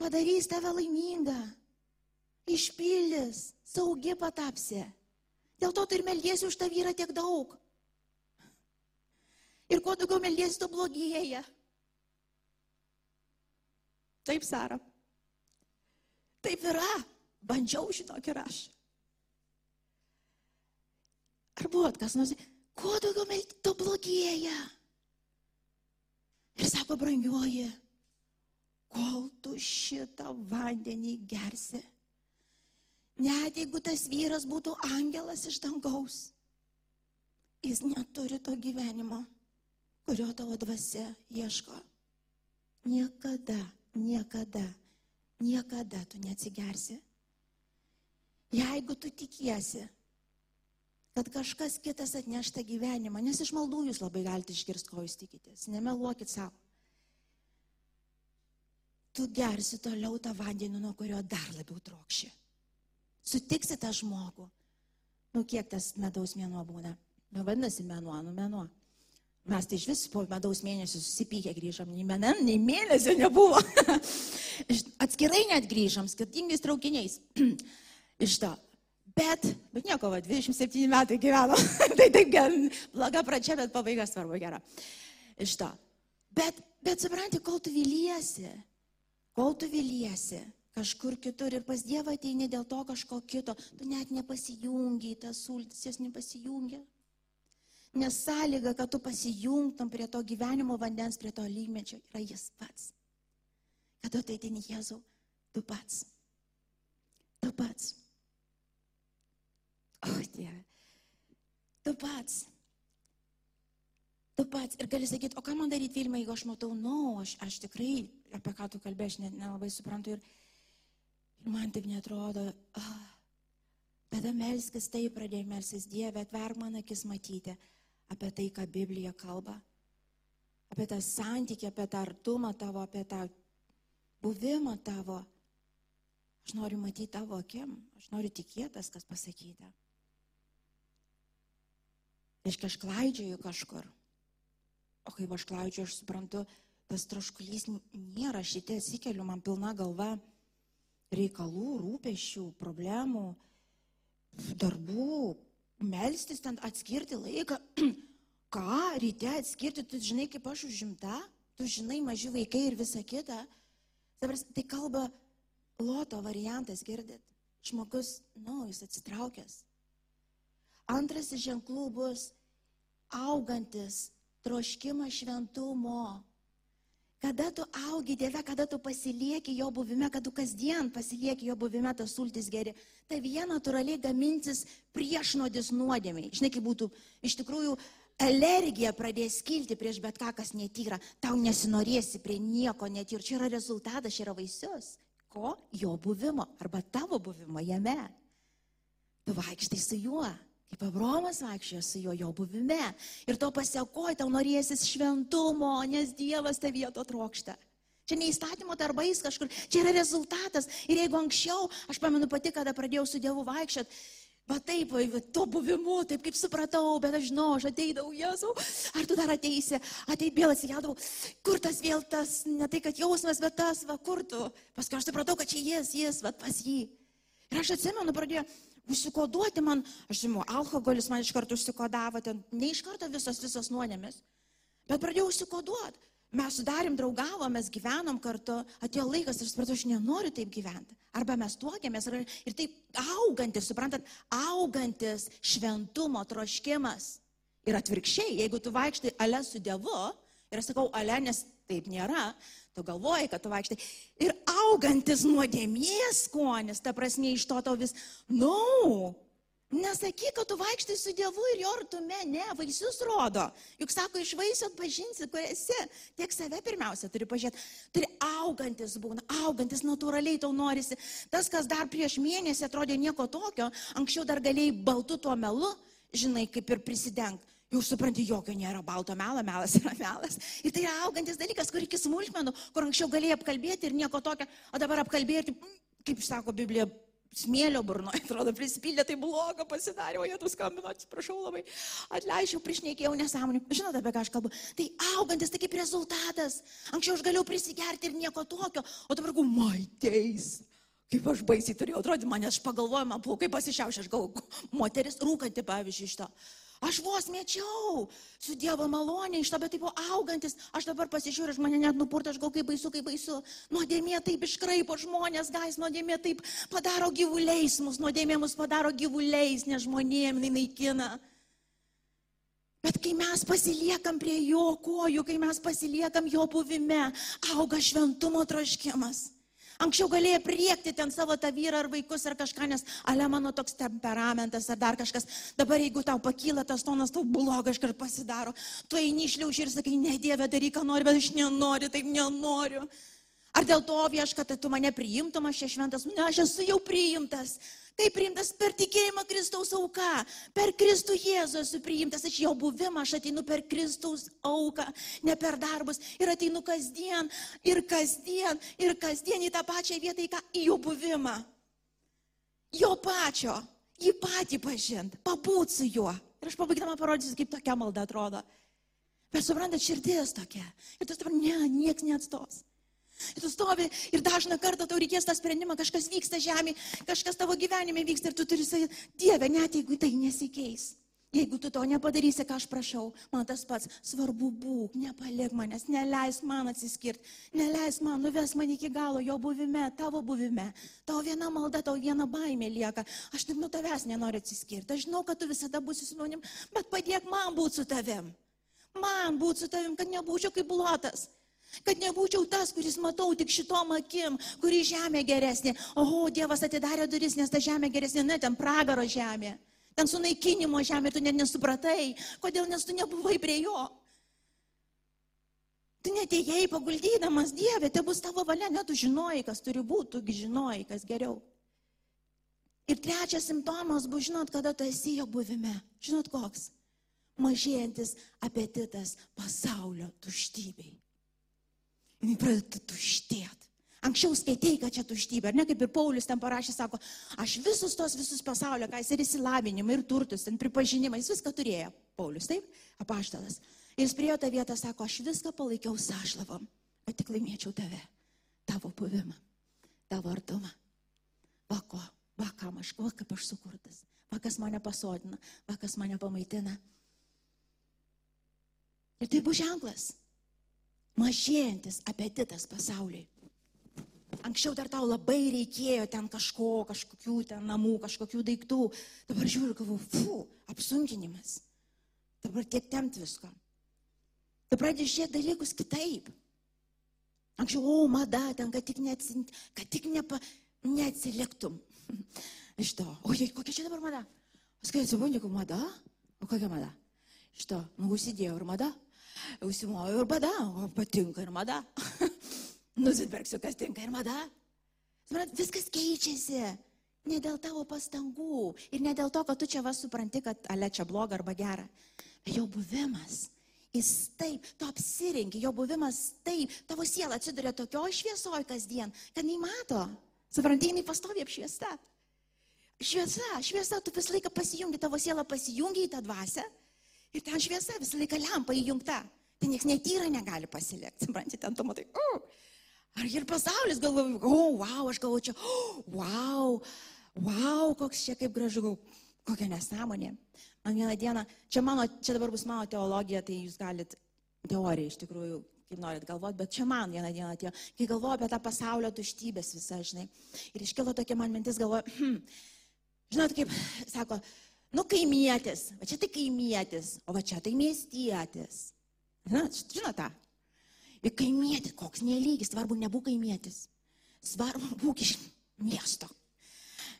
padarys tave laimingą, išpildys, saugi patapsi. Dėl to tu ir meldiesi už tą vyrą tiek daug. Ir kuo daugiau meldiesi, to blogėja. Taip, Sara. Taip yra. Bandžiau, žinok, ir aš. Ar buvot kas nors, kuo daugiau meldi, to blogėja. Ir sako, brangioji, kol tu šitą vandenį gersi, net jeigu tas vyras būtų angelas iš dangaus, jis neturi to gyvenimo, kurio tavo dvasia ieško. Niekada, niekada, niekada tu neatsigersi. Jeigu tu tikiesi, kad kažkas kitas atneš tą gyvenimą, nes iš maldų jūs labai galite išgirsti, ko jūs tikitės, nemeluokit savo. Tu gersi toliau tą vandenį, nuo kurio dar labiau trokši. Sutiksi tą žmogų. Nu, kiek tas medaus mėnuo būna? Nu, vadinasi, mėnuo, nu, mėnuo. Mes tai iš vis po medaus mėnesio susipykę grįžom, nei mėnen, nei mėnesio nebuvo. Atskirai net grįžom, skirtingais traukiniais. iš to. Bet, bet nieko, va, 27 metai gyveno. tai taip, bloga pradžia, bet pabaiga svarbu gera. Iš to. Bet, bet supranti, kol tu viliesi, kol tu viliesi kažkur kitur ir pas Dievą ateini dėl to kažko kito, tu net nepasijungi į tas sultis, jas nepasijungia. Nes sąlyga, kad tu pasijungtum prie to gyvenimo vandens, prie to lygmečio, yra jis pats. Kada tu ateini Jėzau, tu pats. Tu pats. Oh, Dieve. Tu pats. Tu pats. Ir gali sakyti, o ką man daryti filmą, jeigu aš matau, nu, no, aš, aš tikrai, apie ką tu kalbėjai, aš net nelabai suprantu. Ir, ir man taip netrodo. Oh. Tada melskis taip, pradėjai melskis Dieve, atverk man akis matyti apie tai, ką Biblija kalba. Apie tą santykį, apie tą artumą tavo, apie tą buvimą tavo. Aš noriu matyti tavo akim, aš noriu tikėtas, kas pasakyta. Reiškia, aš klaidžiuoju kažkur. O kaip aš klaidžiuoju, aš suprantu, tas troškulys nėra, šitie atsikeliu, man pilna galva reikalų, rūpešių, problemų, darbų, melstis ten, atskirti laiką. Ką, ryte atskirti, tu žinai, kaip aš užimta, tu žinai, maži vaikai ir visa kita. Tai kalba loto variantas, girdit. Žmogus, na, nu, jis atsitraukęs, Antras iš ženklų bus augantis troškimas šventumo. Kada tu augi Dieve, kada tu pasilieki jo buvime, kad tu kasdien pasilieki jo buvime, tas sultis geri, tai vien natūraliai gamintis priešnodis nuodėmiai. Žinai, kaip būtų iš tikrųjų alergija pradės kilti prieš bet ką, kas netyra. Tau nesinorėsi prie nieko netyra. Čia yra rezultatas, čia yra vaisius. Ko? Jo buvimo arba tavo buvimo jame. Tu vaikštai su juo. Kaip Abromas vaikščiojo su juo jo buvime. Ir to pasiekoj tau norėsis šventumo, nes Dievas tavyje to trokšta. Čia ne įstatymo darbais kažkur, čia yra rezultatas. Ir jeigu anksčiau, aš pamenu pati, kada pradėjau su Dievu vaikščioti, va taip, va, to buvimu, taip kaip supratau, bet aš žinau, aš ateidavau, Jėzau, ar tu dar ateisi, ateit vėl atsigeldavau, kur tas vėl tas, ne tai kad jausmas, bet tas, va kur tu. Paskui aš supratau, kad čia jis, jis, va pas jį. Ir aš atsimenu, pradėjo užsikoduoti man, aš žinau, alkoholis man iš karto užsikodavo, ten ne iš karto visos, visos nuodėmės, bet pradėjau užsikoduoti. Mes sudarėm, draugavom, mes gyvenom kartu, atėjo laikas ir supratau, aš nenoriu taip gyventi. Arba mes tuokėmės ir, ir taip augantis, suprantat, augantis šventumo troškimas. Ir atvirkščiai, jeigu tu vaikštai ale su Dievu, ir aš sakau ale, nes taip nėra, tu galvoji, kad tu vaikštai. Ir augantis nuodėmės skonis, ta prasme, iš to tau vis, nu, no, Nesakyk, kad tu vaikštai su Dievu ir jo artume, ne, vaisius rodo. Juk sako, iš vaisių atpažinsi, kur esi. Tiek save pirmiausia turi pažiūrėti. Turi augantis būna, augantis natūraliai tau norisi. Tas, kas dar prieš mėnesį atrodė nieko tokio, anksčiau dar galėjai baltu tuo melu, žinai, kaip ir prisidengti. Jau supranti, jokio nėra balto melo, melas yra melas. Ir tai yra augantis dalykas, kur iki smulkmenų, kur anksčiau galėjai apkalbėti ir nieko tokio, o dabar apkalbėti, kaip sako Biblija, smėlio burnoje, atrodo, prisipildė, tai blogo pasidarė, o jie tu skambino, atsiprašau labai, atleičiau, priešnekėjau nesąmonį. Žinote, apie ką aš kalbu? Tai augantis, tai kaip rezultatas. Anksčiau aš galėjau prisigerti ir nieko tokio, o dabar gu, maiteis. Kaip aš baisiai turėjau atrodyti, manęs pagalvojama, plaukai pasišiaušė, aš galvoju, moteris rūkanti, pavyzdžiui, iš to. Aš vos mėčiau su Dievo malonė, iš to, bet taip augantis, aš dabar pasižiūriu, aš mane net nupurta, aš gal kaip baisu, kaip baisu. Nuodėmė taip iškraipo žmonės, gais, nuodėmė taip padaro gyvuliais, mus nuodėmė mus padaro gyvuliais, ne žmonėm, jinai naikina. Bet kai mes pasiliekam prie jo kojų, kai mes pasiliekam jo buvime, auga šventumo troškimas. Anksčiau galėjai priekti ten savo tą vyrą ar vaikus ar kažką, nes ale mano toks temperamentas ar dar kažkas. Dabar jeigu tau pakyla tas tonas, tau blogas kažkas pasidaro, tu eini išliauži ir sakai, ne Dieve, daryk, ką nori, bet aš nenoriu, taip nenoriu. Ar dėl to vieškat, tu mane priimtum, aš čia šventas, ne, aš esu jau priimtas. Tai priimtas per tikėjimą Kristaus auką. Per Kristų Jėzų esu priimtas, aš jo buvimą, aš ateinu per Kristaus auką, ne per darbus. Ir ateinu kasdien, ir kasdien, ir kasdien į tą pačią vietą, į, ką, į jo buvimą. Jo pačio, jį patį pažint, pabūt su juo. Ir aš pabaigdama parodysiu, kaip tokia malda atrodo. Bet suprantat, širdis tokia. Ir tu suprantat, ne, nieks neatstos. Ir tu stovi ir dažną kartą tau reikės tą sprendimą, kažkas vyksta žemė, kažkas tavo gyvenime vyksta ir tu turi sakyti, Dieve, net jeigu tai nesikeis. Jeigu tu to nepadarysi, ką aš prašau, man tas pats svarbu būk, nepalik manęs, neleis man atsiskirti, neleis man, nuves man iki galo jo buvime, tavo buvime. Tavo viena malda, tavo viena baimė lieka. Aš tik nuo tavęs nenoriu atsiskirti. Aš žinau, kad tu visada būsi su manim, bet padėk man būti su tavim. Man būti su tavim, kad nebūčiau kaip blotas. Kad nebūčiau tas, kuris matau tik šitom akim, kuri žemė geresnė. Oho, Dievas atidarė duris, nes ta žemė geresnė, ne ten pragaro žemė. Ten sunaikinimo žemė, tu net nesupratai. Kodėl, nes tu nebuvai prie jo. Tu netėjai paguldydamas Dievę, tai bus tavo valia, net tu žinojai, kas turi būti, tu žinojai, kas geriau. Ir trečias simptomas bus, žinot, kada tu esi jo buvime. Žinot koks? Mažėjantis apetitas pasaulio tuštybei jinai pradeda tuštėti. Anksčiau skaitėjai, kad čia tuštybė, ar ne, kaip ir Paulius ten parašė, sako, aš visus tos visus pasaulio, ką jis ir įsilavinimą, ir turtus, ten pripažinimą, jis viską turėjo. Paulius, taip, apaštalas. Jis priejo tą vietą, sako, aš viską palaikiau sąšlavom, kad tik laimėčiau tave, tavo buvimą, tavo artumą. Va ko, va kam aš, va kaip aš sukurtas, va kas mane pasodina, va kas mane pamaitina. Ir tai bus ženklas mažėjantis apetitas pasauliui. Anksčiau dar tau labai reikėjo ten kažko, kažkokių ten namų, kažkokių daiktų. Dabar žiūriu, galvoju, fu, apsunkinimas. Dabar tiek temti visko. Tu pradedi žiūrėti dalykus kitaip. Anksčiau, o, mada, ten, kad tik, neatsint, kad tik nepa, neatsiliktum. Iš to, oi, kokia čia dabar mada? Paskui atsibūni, kad mada? O kokia mada? Iš to, nu, užsidėjau ir mada. Užsimoju ir bada, o patinka ir mada. Nusipirksiu, kas tinka ir mada. Suprat, viskas keičiasi. Ne dėl tavo pastangų ir ne dėl to, kad tu čia vas supranti, kad ale čia bloga arba gera. Jo buvimas. Jis taip, tu apsirinki, jo buvimas taip, tavo siela atsiduria tokio šviesoje kasdien, kad neįmato. Supranti, jinai pastovi apšviesta. Šviesa, šviesa, tu visą laiką pasijungi, tavo siela pasijungi į tą dvasę Ir ten šviesa visą laiką lempa įjungta. Tai niekas netyra negali pasilikti. Suprantate, ten tu matai, uh, ar ir pasaulis galvoju, o, oh, wow, aš galvoju čia, oh, wow, wow, koks čia kaip gražu, kokia nesąmonė. Man vieną dieną, čia, mano, čia dabar bus mano teologija, tai jūs galit teoriją iš tikrųjų, kaip norit galvoti, bet čia man vieną dieną atėjo, kai galvoju apie tą pasaulio tuštybės visą, žinai. Ir iškilo tokia man mintis, galvoju, hm, žinot, kaip sako, nu kaimietis, va čia tai kaimietis, o va čia tai miestietis. Žinot, žinot tą? Ir kaimietis, koks nelygis, svarbu nebūk kaimietis. Svarbu būk iš miesto.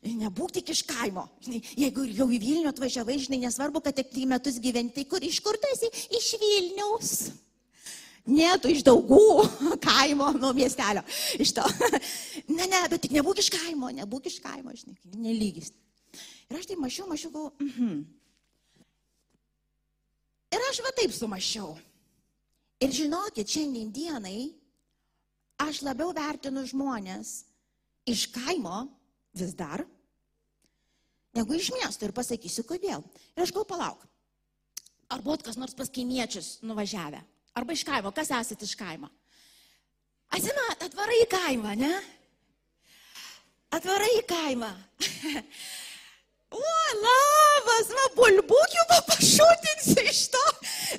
Nebūk tik iš kaimo. Žinai, jeigu jau į Vilnių atvažiavai, žinai, nesvarbu, kad tik tai metus gyventi, tai kur, iš kur tu esi? Iš Vilniaus. Ne, tu iš daugų kaimo, nuo miestelio. Iš to. Ne, ne, bet tik nebūk iš kaimo, nebūk iš kaimo, žinai, nelygis. Ir aš tai mačiau, mačiau, galvoju, mhm. Ir aš va taip sumašiau. Ir žinokit, šiandien dienai aš labiau vertinu žmonės iš kaimo vis dar, negu iš miesto ir pasakysiu kodėl. Ir aš gal palauk. Ar buvot kas nors pas kaimiečius nuvažiavę? Arba iš kaimo, kas esate iš kaimo? Atsimat, atvarai į kaimą, ne? Atvarai į kaimą. O, labas, va, bulbukių papašutinsi iš to.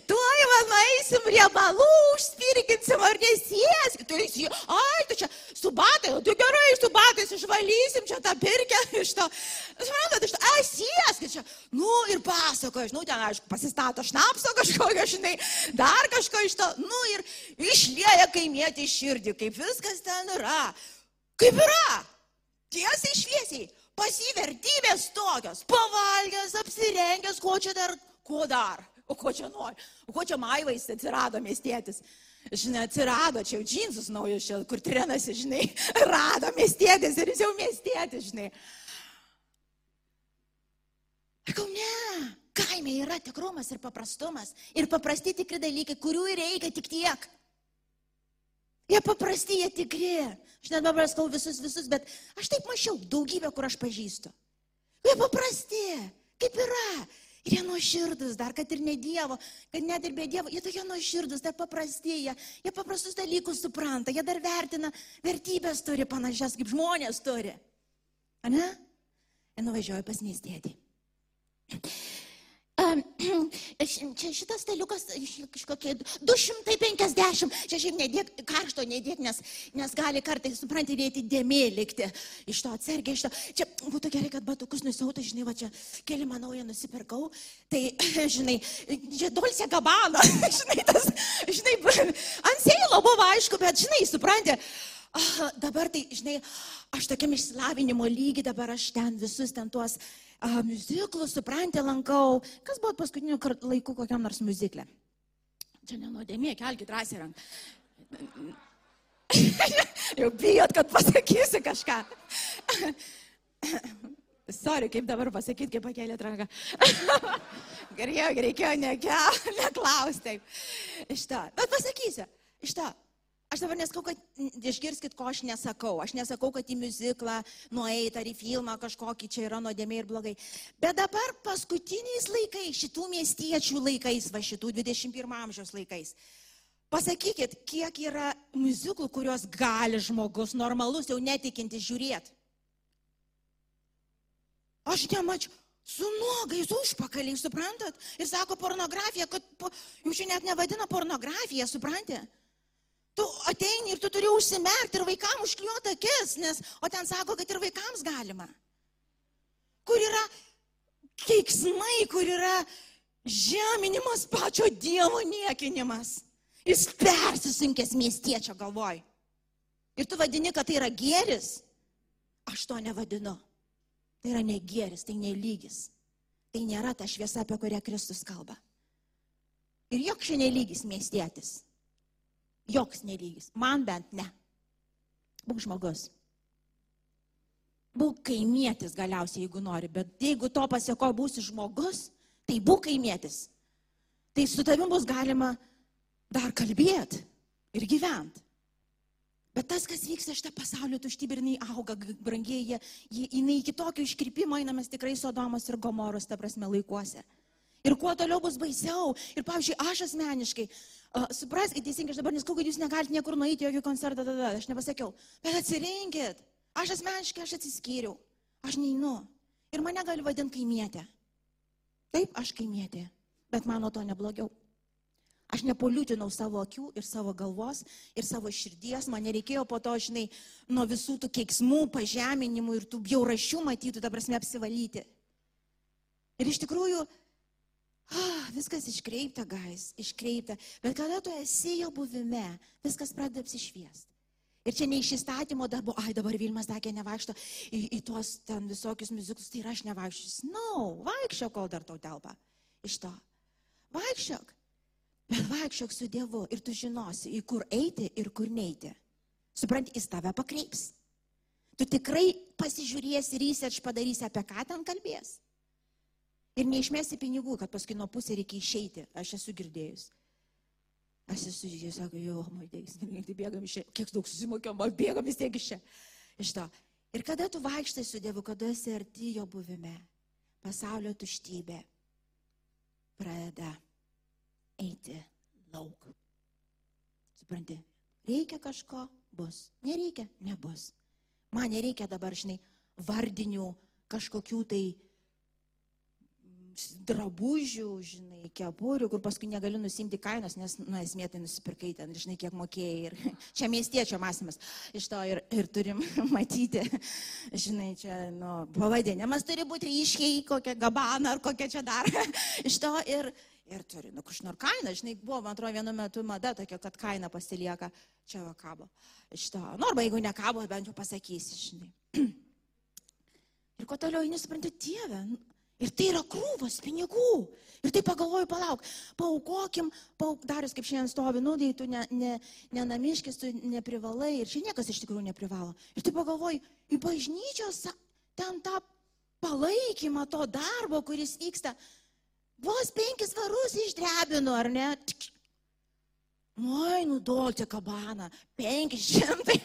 Tuoj, va, nueisim riebalų, užspirkinsim ar nesės. Tu esi, ai, tu čia su batai, tu gerai su batais išvalysim čia tą pirkę iš to. Suprantat, iš to, ai, sėskit čia. Nu, ir pasakoja, nu, ten, aišku, pasistato šnapso kažkokio, žinai, dar kažko iš to. Nu, ir išlieja kaimietį širdį, kaip viskas ten yra. Kaip yra? Tiesiai šviesiai pasivertybės tokios, pavalgęs, apsirengęs, ko čia dar, ko dar, o ko čia nori, o ko čia maivais atsirado miestietis. Žinai, atsirado čia jau džinsus naujus, čia, kur trenasi, žinai, rado miestietis ir jis jau miestietis, žinai. Sakau, ne, kaime yra tikrumas ir paprastumas ir paprasti tikri dalykai, kurių reikia tik tiek. Jie paprasti, jie tikri. Aš net skau visus, visus, bet aš taip mačiau daugybę, kur aš pažįstu. Jie paprasti, kaip yra. Ir jie nuoširdus, dar kad ir ne Dievo, kad net ir be Dievo, jie tokie nuoširdus, tai paprasti, jie, jie paprastus dalykus supranta, jie dar vertina, vertybės turi panašias, kaip žmonės turi. Ane? Ir nuvažiuoju pas miestėdį. Čia šitas staliukas kažkokie 250, čia šiaip nedėk, karšto nedėk, nes, nes gali kartais, suprantate, dėti dėmė likti iš to atsargiai, iš to. Čia būtų gerai, kad batukus nusiautų, žinai, va čia keli manau, jie nusipirkau. Tai, žinai, čia dolsė gabana, žinai, tas, žinai, ant seilo buvo aišku, bet, žinai, suprantate. Ah, dabar tai, žinai, aš tokiam išsilavinimo lygi, dabar aš ten visus ten tuos uh, muziklus, suprantė, lankau. Kas buvo paskutiniu laiku kokiam nors muziklė? Čia nenodėmė, kelkite drąsiai ranką. Jau bijot, kad pasakysiu kažką. Sorry, kaip dabar pasakyti, kaip pakėlėt ranką. Gerai, reikėjo neklausti. Iš to. Bet pasakysiu. Iš to. Aš dabar nesakau, kad išgirskit, ko aš nesakau. Aš nesakau, kad į muziklą nueit ar į filmą kažkokį čia yra nuodėmė ir blogai. Bet dabar paskutiniais laikais, šitų miestiečių laikais, va šitų 21 amžiaus laikais, pasakykit, kiek yra muziklų, kuriuos gali žmogus normalus, jau netikinti žiūrėti. Aš nemačiau. Su nuogais užpakaliai, suprantat? Ir sako pornografija, kad po, jau čia net nevadina pornografija, suprantat? Tu ateini ir tu turi užsimerkti ir vaikams užkliuoti akis, nes, o ten sako, kad ir vaikams galima. Kur yra keiksmai, kur yra žeminimas pačio Dievo niekinimas. Jis persisunkęs miestiečio galvoj. Ir tu vadini, kad tai yra gėris. Aš to nevadinu. Tai yra ne gėris, tai nelygis. Tai nėra ta šviesa, apie kurią Kristus kalba. Ir jok šiandien lygis miestietis. Joks nelygis. Man bent ne. Būk žmogus. Būk kaimietis galiausiai, jeigu nori, bet jeigu to pasieko būsi žmogus, tai būk kaimietis. Tai su tavim bus galima dar kalbėti ir gyventi. Bet tas, kas vyksta šitą pasaulio tuštybę ir jinai auga, brangieji, jinai iki tokio iškrypimo eina mes tikrai Sodomos ir Gomoros, ta prasme, laikuose. Ir kuo toliau bus baisiau. Ir pavyzdžiui, aš asmeniškai, supraskite teisingai, aš dabar neskau, kad jūs negalite niekur nueiti jokį koncertą, tada aš nepasakiau. Bet atsirinkit. Aš asmeniškai, aš atsiskyriau. Aš neinu. Ir mane gali vadinti kaimietė. Taip, aš kaimietė, bet mano to neblogiau. Aš nepoliutinau savo akių ir savo galvos ir savo širdies, man nereikėjo po to, žinai, nuo visų tų keiksmų, pažeminimų ir tų bjaurašių matytų, ta prasme, apsivalyti. Ir iš tikrųjų, ah, viskas iškreipta, gais, iškreipta, bet kada tu esi jo buvime, viskas pradeda apsišviesti. Ir čia ne iš įstatymo darbo, ai dabar Vilmas sakė, nevaikšto į, į tuos ten visokius muzikus, tai ir aš nevaikščiosiu. Na, no, vaikščiok, kol dar tau telpa. Iš to. Vaikščiok. Bet vaikščiok su Dievu ir tu žinosi, į kur eiti ir kur neiti. Supranti, jis tave pakreips. Tu tikrai pasižiūrėsi research padarysi, apie ką ten kalbės. Ir neišmėsi pinigų, kad paskui nuo pusė reikia išeiti. Aš esu girdėjus. Aš esu, jie sako, jo, maidėjus, tai bėgam iš čia, kiek daug susimokėjom, bėgam vis tiek iš čia. Iš to. Ir kada tu vaikštai su Dievu, kada esi arti jo buvime, pasaulio tuštybė pradeda eiti lauk. Supranti, reikia kažko, bus. Nereikia, nebus. Man nereikia dabar, žinai, vardinių kažkokių tai drabužių, žinai, kepurių, kur paskui negaliu nusimti kainos, nes, nu, esmė tai nusipirkai ten, žinai, kiek mokėjai. Ir čia miestiečio mąstymas. Iš to ir, ir turim matyti, žinai, čia, nu, pavadinimas turi būti ryškiai, kokia gabana ar kokia čia dar. Iš to ir, ir turi, nu, kažkur kaina, žinai, buvo, man atrodo, vienu metu mada tokia, kad kaina pasilieka čia va kabo. Iš to, nu, arba jeigu nekabo, bent jau pasakysi, žinai. Ir ko toliau, nesuprantu, Dieve, Ir tai yra krūvas pinigų. Ir tai pagalvoju, palauk, paukokim, pauk, darius kaip šiandien stovi, nu, tai tu ne, ne, ne namiškis, tu neprivalai ir čia niekas iš tikrųjų neprivalo. Ir tai pagalvoju, į bažnyčios ten tą palaikymą to darbo, kuris vyksta, vos penkis varus išdrebinu, ar ne? Oi, nu dolce kabana, 500,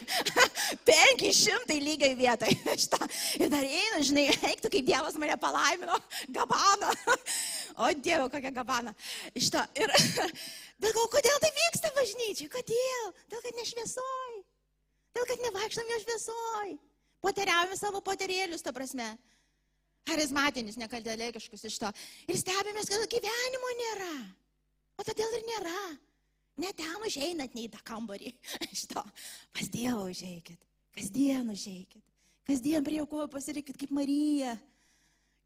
500 lygiai vietai. Ir dar eina, žinai, eiktų, kaip Dievas mane palaimino, gabana. O Dievo, kokia gabana. Šitą. Ir, bet gal kodėl tai vyksta bažnyčiai? Kodėl? Dėl kad nešviesoj. Dėl kad nevaikštam jo šviesoj. Poteriavome savo poterėlius, ta prasme. Charizmatinis, nekaldėlėkiškus iš to. Ir stebimės, kad gyvenimo nėra. O todėl ir nėra. Ne ten užeinat, nei į tą kambarį. Šito, pas Dievą užeikit. Kasdien užeikit. Kasdien prie jo kojų pasirinkit kaip Marija.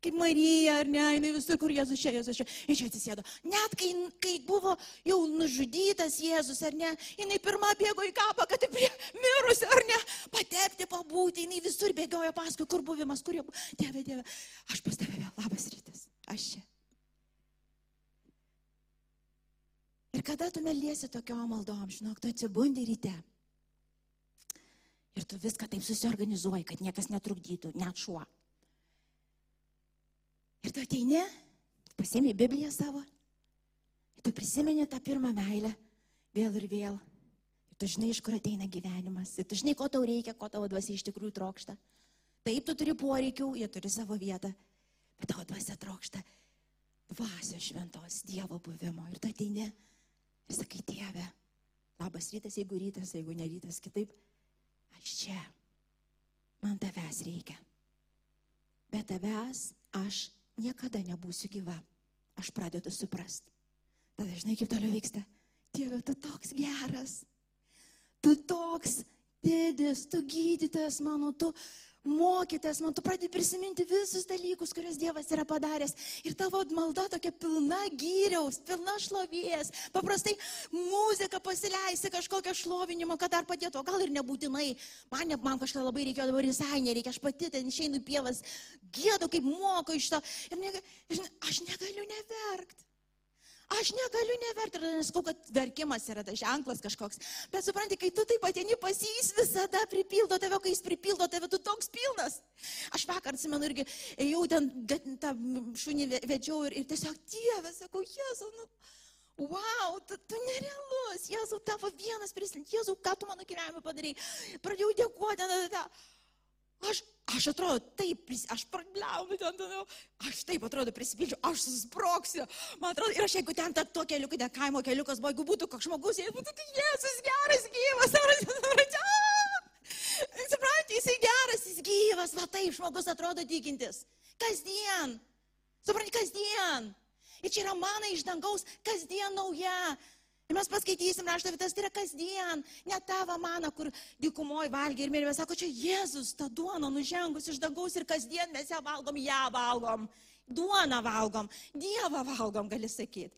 Kaip Marija, ar ne, jinai visur, kur Jėzus čia, Jėzus čia. Ir čia atsisėdo. Net kai, kai buvo jau nužudytas Jėzus, ar ne, jinai pirmą bėgo į kapą, kad prie mirusio, ar ne, patekti, pabūti. Jinai visur bėgiojo paskui, kur buvimas, kur jau. Dieve, Dieve, aš pas tave vėl. Labas rytas. Aš čia. Ir kada tu meliesi tokiom maldom, žinok, tu atsibundi ryte. Ir tu viską taip susiorganizuoji, kad niekas netrukdytų, net šuo. Ir tu ateini, pasiemi Bibliją savo, tu prisimeni tą pirmą meilę vėl ir vėl. Ir tu žinai, iš kur ateina gyvenimas. Ir tu žinai, ko tau reikia, ko tavo dvasia iš tikrųjų trokšta. Taip, tu turi poreikių, jie turi savo vietą, bet tavo dvasia trokšta dvasios šventos Dievo buvimo. Ir tu ateini Ir sakai, Dieve, labas rytas, jeigu rytas, jeigu ne rytas, kitaip, aš čia, man tavęs reikia. Be tavęs aš niekada nebūsiu gyva. Aš pradedu suprasti. Tada žinai, kaip toliau vyksta. Dieve, tu toks geras. Tu toks didis, tu gydytojas mano, tu mokytės, man tu pradedi prisiminti visus dalykus, kuriuos Dievas yra padaręs. Ir tavo malda tokia pilna gyriaus, pilna šlovės. Paprastai muzika pasileisi kažkokią šlovinimą, kad dar padėtų, o gal ir nebūtinai. Man, ne, man kažką labai reikėjo, dabar visai nereikia, aš pati ten išeinu pievas, gėdu, kaip moku iš to. Ir ne, aš negaliu neverkti. Aš negaliu neverti, nesakau, kad verkimas yra tas ženklas kažkoks. Bet supranti, kai tu taip atėjai pas jį, jis visada pripildo tave, kai jis pripildo tave, tu toks pilnas. Aš vakar, atsimenu, irgi ėjau ten, tą šunį vedžiau ir, ir tiesiog Dieve, sakau, Jėzau, nu, wow, tu, tu nerealus, Jėzau, tavo vienas prisilint, Jėzau, ką tu mano gyvenime padarai. Pradėjau dėkoti, ta, ta, ta. Aš, aš atrodo, taip, aš prabliauju ten, ten, aš taip atrodo prisipildžiu, aš susproksiu. Man atrodo, ir aš jeigu ten ta, to keliukai, ten kaimo keliukas buvo, jeigu būtų kažkoks žmogus, jeigu būtų Jėzus geras, gyvas, ar aš, suprantate, jisai geras, jis gyvas, va taip žmogus atrodo tikintis. Kasdien. Supranti, kasdien. Ir čia yra mana iš dangaus, kasdien nauja. Ir mes paskaitysim rašto vietas, tai yra kasdien, ne tavo mana, kur dykumoji valgia ir mirė, sako, čia Jėzus, ta duona nužengus iš dangaus ir kasdien mes ją valgom, ją valgom, duoną valgom, Dievą valgom, gali sakyti.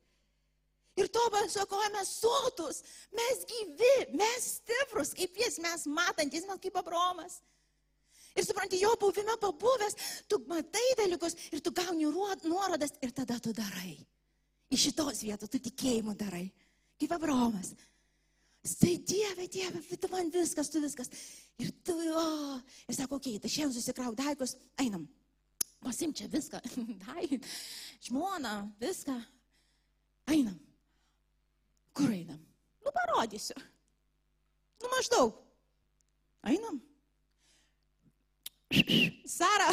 Ir to pasakoja mes sotus, mes gyvi, mes stiprus, kaip jis, mes matantis, mes kaip Abromas. Ir supranti, jo buvime pabuvęs, tu matai dalykus ir tu gauni nuorodas ir tada tu darai. Iš šitos vietos tu tikėjimu darai. Kaip Abromas. Tai Dieve, Dieve, tu man viskas, tu viskas. Ir tu, o. Ir sako, okei, okay, tai šiandien susikrauk daigus, einam. Pasim čia viską. Dai, žmona, viską. Einam. Kur einam? Nu, parodysiu. Nu, maždaug. Einam. Sara,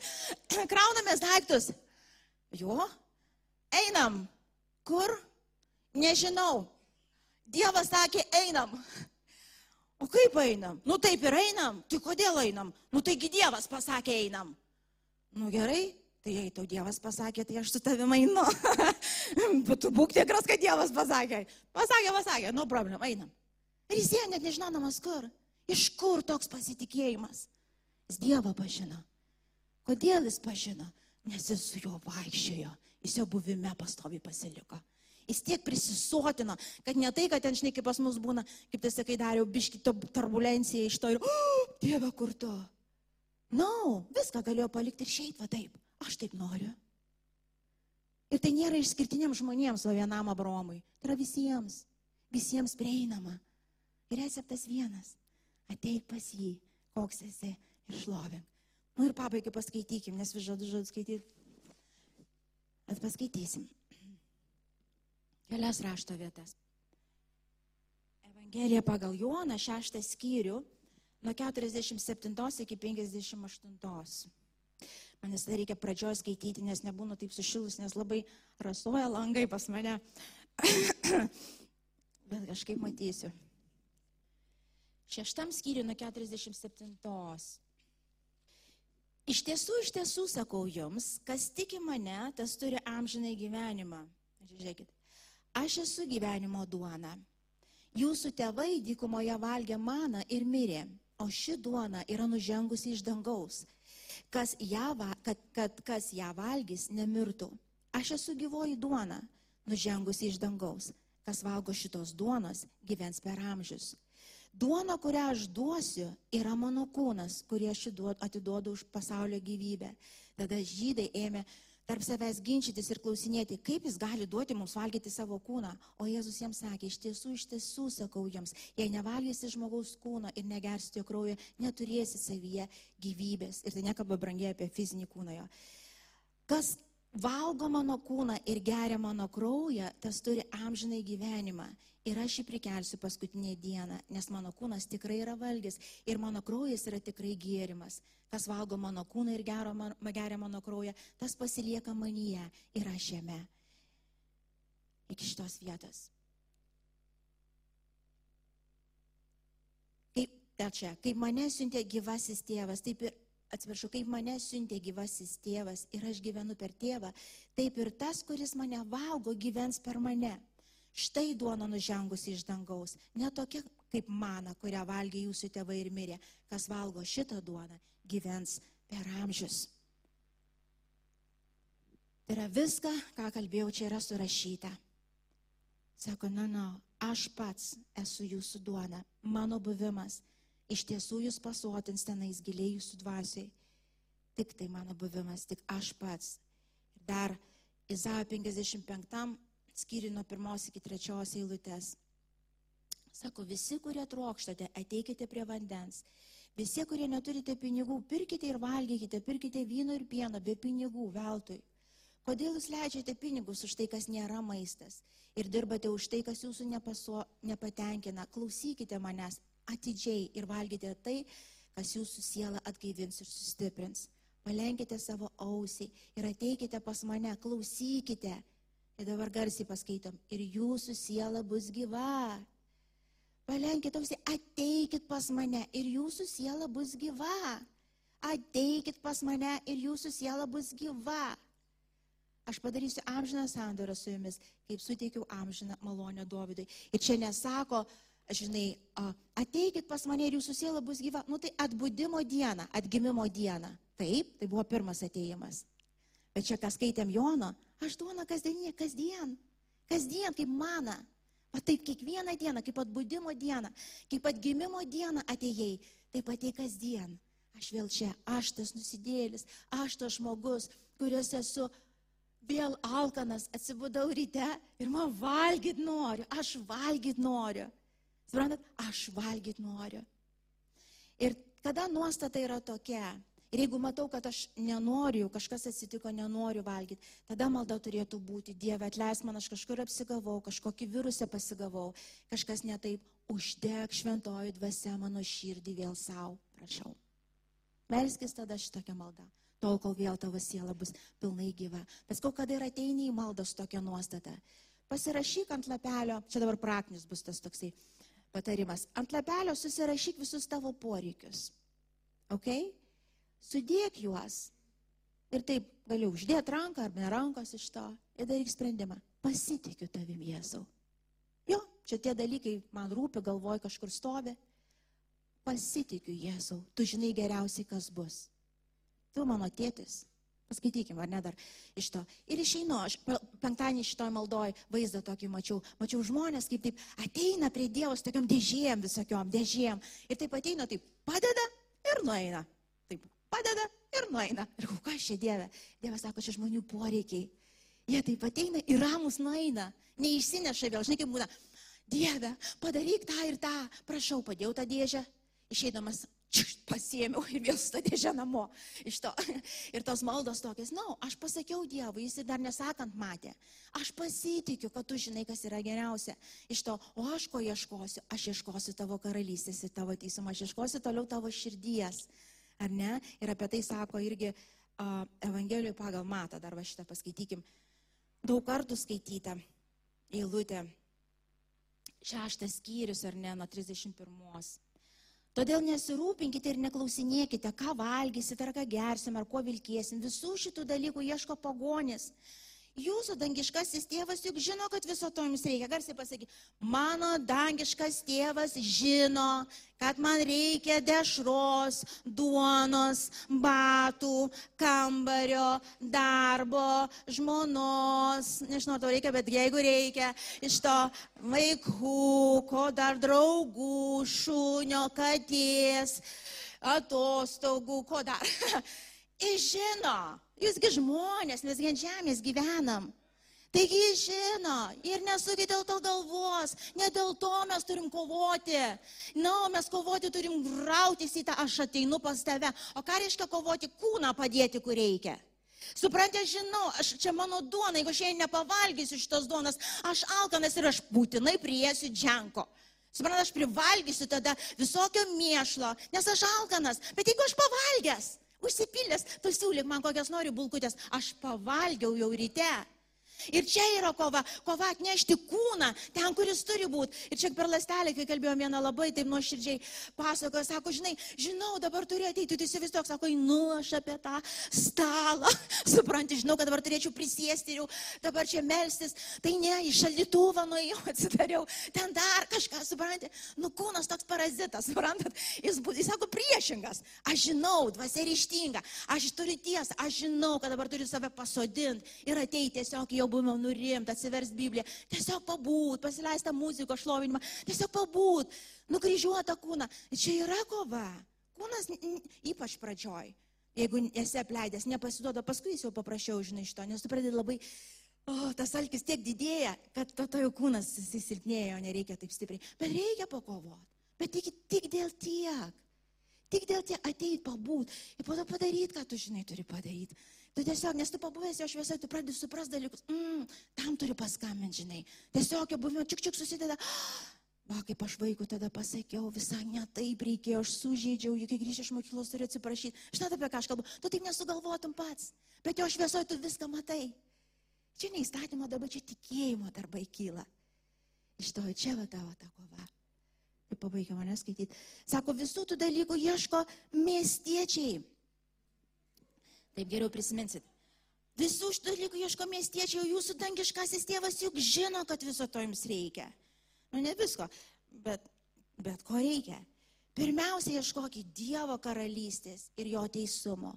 kraunamės daiktus. Jo, einam. Kur? Nežinau. Dievas sakė, einam. O kaip einam? Nu taip ir einam. Tai kodėl einam? Nu taigi Dievas pasakė, einam. Nu gerai, tai jei tau Dievas pasakė, tai aš su tavimi einu. Bet tu būk tikras, kad Dievas pasakė. Pasakė, pasakė, no problem, einam. Ir jis jie net nežinodamas kur. Iš kur toks pasitikėjimas? Jis Dievą pažino. Kodėl jis pažino? Nes jis su juo vaikščiojo, jis jo buvime pastovi pasiliko. Jis tiek prisisotino, kad ne tai, kad ten, žinai, kaip pas mus būna, kaip tai sakai, dariau biški turbulencija iš to ir, oh, Dieve, kur tu? Na, no, viską galėjo palikti ir šiaip va taip. Aš taip noriu. Ir tai nėra išskirtiniams žmonėms, o vienam abromui. Tai yra visiems. Visiems prieinama. Ir receptas vienas. Ateik pas jį, koks esi ir šlovink. Nu ir pabaigai paskaitykim, nes vis žodžiu žodžiu skaityti. Bet paskaitysim. Kelias rašto vietas. Evangelija pagal Joną, šeštą skyrių, nuo 47 iki 58. Man visada reikia pradžioje skaityti, nes nebūnu taip sušilus, nes labai rasuoja langai pas mane. Bet kažkaip matysiu. Šeštam skyriui nuo 47. Iš tiesų, iš tiesų sakau jums, kas tiki mane, tas turi amžinai gyvenimą. Žiūrėkit, aš esu gyvenimo duona. Jūsų tėvai dykumoje valgė maną ir mirė, o ši duona yra nužengusi iš dangaus, kas ją, kad, kad kas ją valgys, nemirtų. Aš esu gyvoji duona, nužengusi iš dangaus. Kas valgo šitos duonos, gyvens per amžius. Duona, kurią aš duosiu, yra mano kūnas, kurį aš atiduodu už pasaulio gyvybę. Tada žydai ėmė tarp savęs ginčytis ir klausinėti, kaip jis gali duoti mums valgyti savo kūną. O Jėzus jiems sakė, iš tiesų, iš tiesų sakau jums, jei nevalgysi žmogaus kūno ir negersite jo kraujo, neturėsi savyje gyvybės. Ir tai nekalba brangiai apie fizinį kūną jo. Kas valgo mano kūną ir geria mano kraują, tas turi amžinai gyvenimą. Ir aš jį prikelsiu paskutinę dieną, nes mano kūnas tikrai yra valgys ir mano kraujas yra tikrai gėrimas. Kas valgo mano kūną ir man, geria mano kraują, tas pasilieka manyje ir aš jame. Iki šitos vietos. Kaip, čia, kaip mane siuntė gyvasis tėvas, taip ir atsiprašau, kaip mane siuntė gyvasis tėvas ir aš gyvenu per tėvą, taip ir tas, kuris mane valgo, gyvens per mane. Štai duona nužengusi iš dangaus, ne tokia kaip mana, kurią valgė jūsų tėvai ir mirė. Kas valgo šitą duoną, gyvens per amžius. Tai yra viską, ką kalbėjau, čia yra surašyta. Sako, na, na, aš pats esu jūsų duona, mano buvimas Iš tiesų jūs pasotins tenais giliai jūsų dvasiai. Tik tai mano buvimas, tik aš pats. Ir dar Izaijo 55 skyriui nuo pirmos iki trečios eilutės. Sako, visi, kurie trokštate, ateikite prie vandens. Visi, kurie neturite pinigų, pirkite ir valgykite, pirkite vyno ir pieno be pinigų veltui. Kodėl jūs leidžiate pinigus už tai, kas nėra maistas ir dirbate už tai, kas jūsų nepaso, nepatenkina? Klausykite manęs, atidžiai ir valgykite tai, kas jūsų sielą atgaivins ir sustiprins. Palenkite savo ausį ir ateikite pas mane, klausykite. Ir dabar garsiai paskaitom. Ir jūsų siela bus gyva. Palenkite ausį, ateikit pas mane ir jūsų siela bus gyva. ateikit pas mane ir jūsų siela bus gyva. Aš padarysiu amžiną sandorą su jumis, kaip suteikiau amžiną malonę Dovydui. Ir čia nesako, žinai, ateikit pas mane ir jūsų siela bus gyva. Nu tai atbudimo diena, atgimimo diena. Taip, tai buvo pirmas ateimas. Bet čia, ką skaitėm Jono, aš duona kasdieninė, kasdien. Kasdien, kaip mana. O taip kiekvieną dieną, kaip atbudimo dieną, kaip atgimimo dieną atėjai, taip ateik kasdien. Aš vėl čia, aš tas nusidėlis, aš tas žmogus, kuris esu vėl alkanas, atsibudau ryte ir man valgyt noriu, aš valgyt noriu. Suprantat, aš valgyt noriu. Ir kada nuostata yra tokia, Ir jeigu matau, kad aš nenoriu, kažkas atsitiko, nenoriu valgyti, tada malda turėtų būti, Dieve, atleis man, aš kažkur apsigavau, kažkokį virusą pasigavau, kažkas netaip, uždeg šventoji dvasia mano širdį vėl savo, prašau. Melskis tada šitokią maldą, tol kol vėl tavo siela bus pilnai gyva. Paskau, kada ir ateini į maldą su tokia nuostata, pasirašyk ant lapelio, čia dabar praktinis bus tas toksai patarimas, ant lapelio susirašyk visus tavo poreikius. Okay? Sudėk juos. Ir taip galiu uždėti ranką ar ne rankos iš to ir daryk sprendimą. Pasitikiu tavim, Jėzau. Jo, čia tie dalykai man rūpi, galvoj kažkur stovi. Pasitikiu, Jėzau, tu žinai geriausiai, kas bus. Tu mano tėtis. Paskaitykim, ar ne dar iš to. Ir išeinu, aš penktadienį šitoj maldoj vaizdą tokį mačiau. Mačiau žmonės, kaip taip ateina prie Dievos tokiam dėžėjom, visokiom dėžėjom. Ir taip ateina, taip padeda ir nueina. Taip padeda ir nueina. Ir kas čia Dieve? Dievas sako, čia žmonių poreikiai. Jie taip ateina ir ramus nueina, neišsineša vėl, žinai kaip būna. Dieve, padaryk tą ir tą, prašau, padėjau tą dėžę, išeidamas pasiėmiau ir vėl su tą dėžę namo. To. Ir tos maldos tokias, na, no, aš pasakiau Dievui, jis dar nesakant matė. Aš pasitikiu, kad tu žinai, kas yra geriausia. Iš to, o aš ko ieškosiu? Aš ieškosiu tavo karalystės ir tavo teisumą, aš ieškosiu toliau tavo širdies ar ne? Ir apie tai sako irgi uh, Evangelijoje pagal matą, dar va šitą paskaitykim. Daug kartų skaityta eilutė, šeštas skyrius ar ne, nuo 31. Todėl nesirūpinkite ir neklausinėkite, ką valgysite, ar ką gersim, ar kuo vilkėsim. Visų šitų dalykų ieško pagonis. Jūsų dangiškasis tėvas juk žino, kad viso to jums reikia. Garsiai pasakyk, mano dangiškas tėvas žino, kad man reikia dešros, duonos, batų, kambario, darbo, žmonos, nežinau, to reikia, bet jeigu reikia, iš to vaikų, ko dar draugų, šunio, katės, atostogų, ko dar. Jis žino. Jūsgi žmonės, mes ant žemės gyvenam. Taigi jis žino ir nesukit dėl to galvos, ne dėl to mes turim kovoti. Na, o mes kovoti turim rautis į tą aš ateinu pas tave. O ką reiškia kovoti? Kūną padėti, kur reikia. Suprantate, aš žinau, aš, čia mano duona, jeigu šiandien nepavalgysiu šitos duonos, aš alkanas ir aš būtinai priesiu dženko. Suprantate, aš privalgysiu tada visokio mėšlo, nes aš alkanas, bet jeigu aš pavalgęs, Užsipildęs, pasiūlyk man kokias nori bulkutės. Aš pavalgiau jau ryte. Ir čia yra kova, kova atnešti kūną ten, kuris turi būti. Ir čia per lastelę, kai kalbėjome vieną labai taip nuoširdžiai, pasakojo, sako, žinai, žinau, dabar turi ateiti, tu įsivaizduok, sako, nu aš apie tą stalą, supranti, žinau, kad dabar turėčiau prisėsti ir jau dabar čia melstis. Tai ne, į šaldytuvą nuėjau, atsidariau, ten dar kažką, supranti, nu kūnas toks parazitas, suprantat, jis, jis sako priešingas. Aš žinau, dvasia ryštinga, aš turiu tiesą, aš žinau, kad dabar turiu save pasodinti ir ateiti tiesiog jau buvimo nurimti, atsivers Bibliją, tiesiog pabūt, pasileista muziko šlovinimą, tiesiog pabūt, nukryžiuota kūną. Čia yra kova. Kūnas ypač pradžioj. Jeigu esi apleidęs, nepasiduoda, paskui jis jau paprašiau, žinai, iš to, nes tu pradedi labai, o, oh, tas alkis tiek didėja, kad to, to jau kūnas susilpnėjo, nereikia taip stipriai. Bet reikia pakovoti. Bet tik, tik dėl tiek. Tik dėl tiek ateit pabūt ir po to padaryti, ką tu žinai turi padaryti. Tu tiesiog, nes tu pabuvęs jo šviesoje, tu pradedi supras dalykus, mm, tam turi paskambinti, žinai. Tiesiog jo buvimo čik čik susideda. Va, kaip aš vaikų tada pasakiau, visai ne taip reikėjo, aš sužeidžiau, juk grįžti iš mokyklos turiu atsiprašyti. Žinai, apie ką aš kalbu, tu taip nesugalvotum pats, bet jo šviesoje tu viską matai. Čia ne įstatymo darbai, čia tikėjimo darbai kyla. Iš to čia va tavo ta kova. Ir pabaigia mane skaityti. Sako, visų tų dalykų ieško miestiečiai. Taip geriau prisiminsit. Visų šitų dalykų ieško miestiečiai, o jūsų dangiškasis tėvas juk žino, kad viso to jums reikia. Nu, ne visko, bet, bet ko reikia. Pirmiausia, ieškokit Dievo karalystės ir jo teisumo.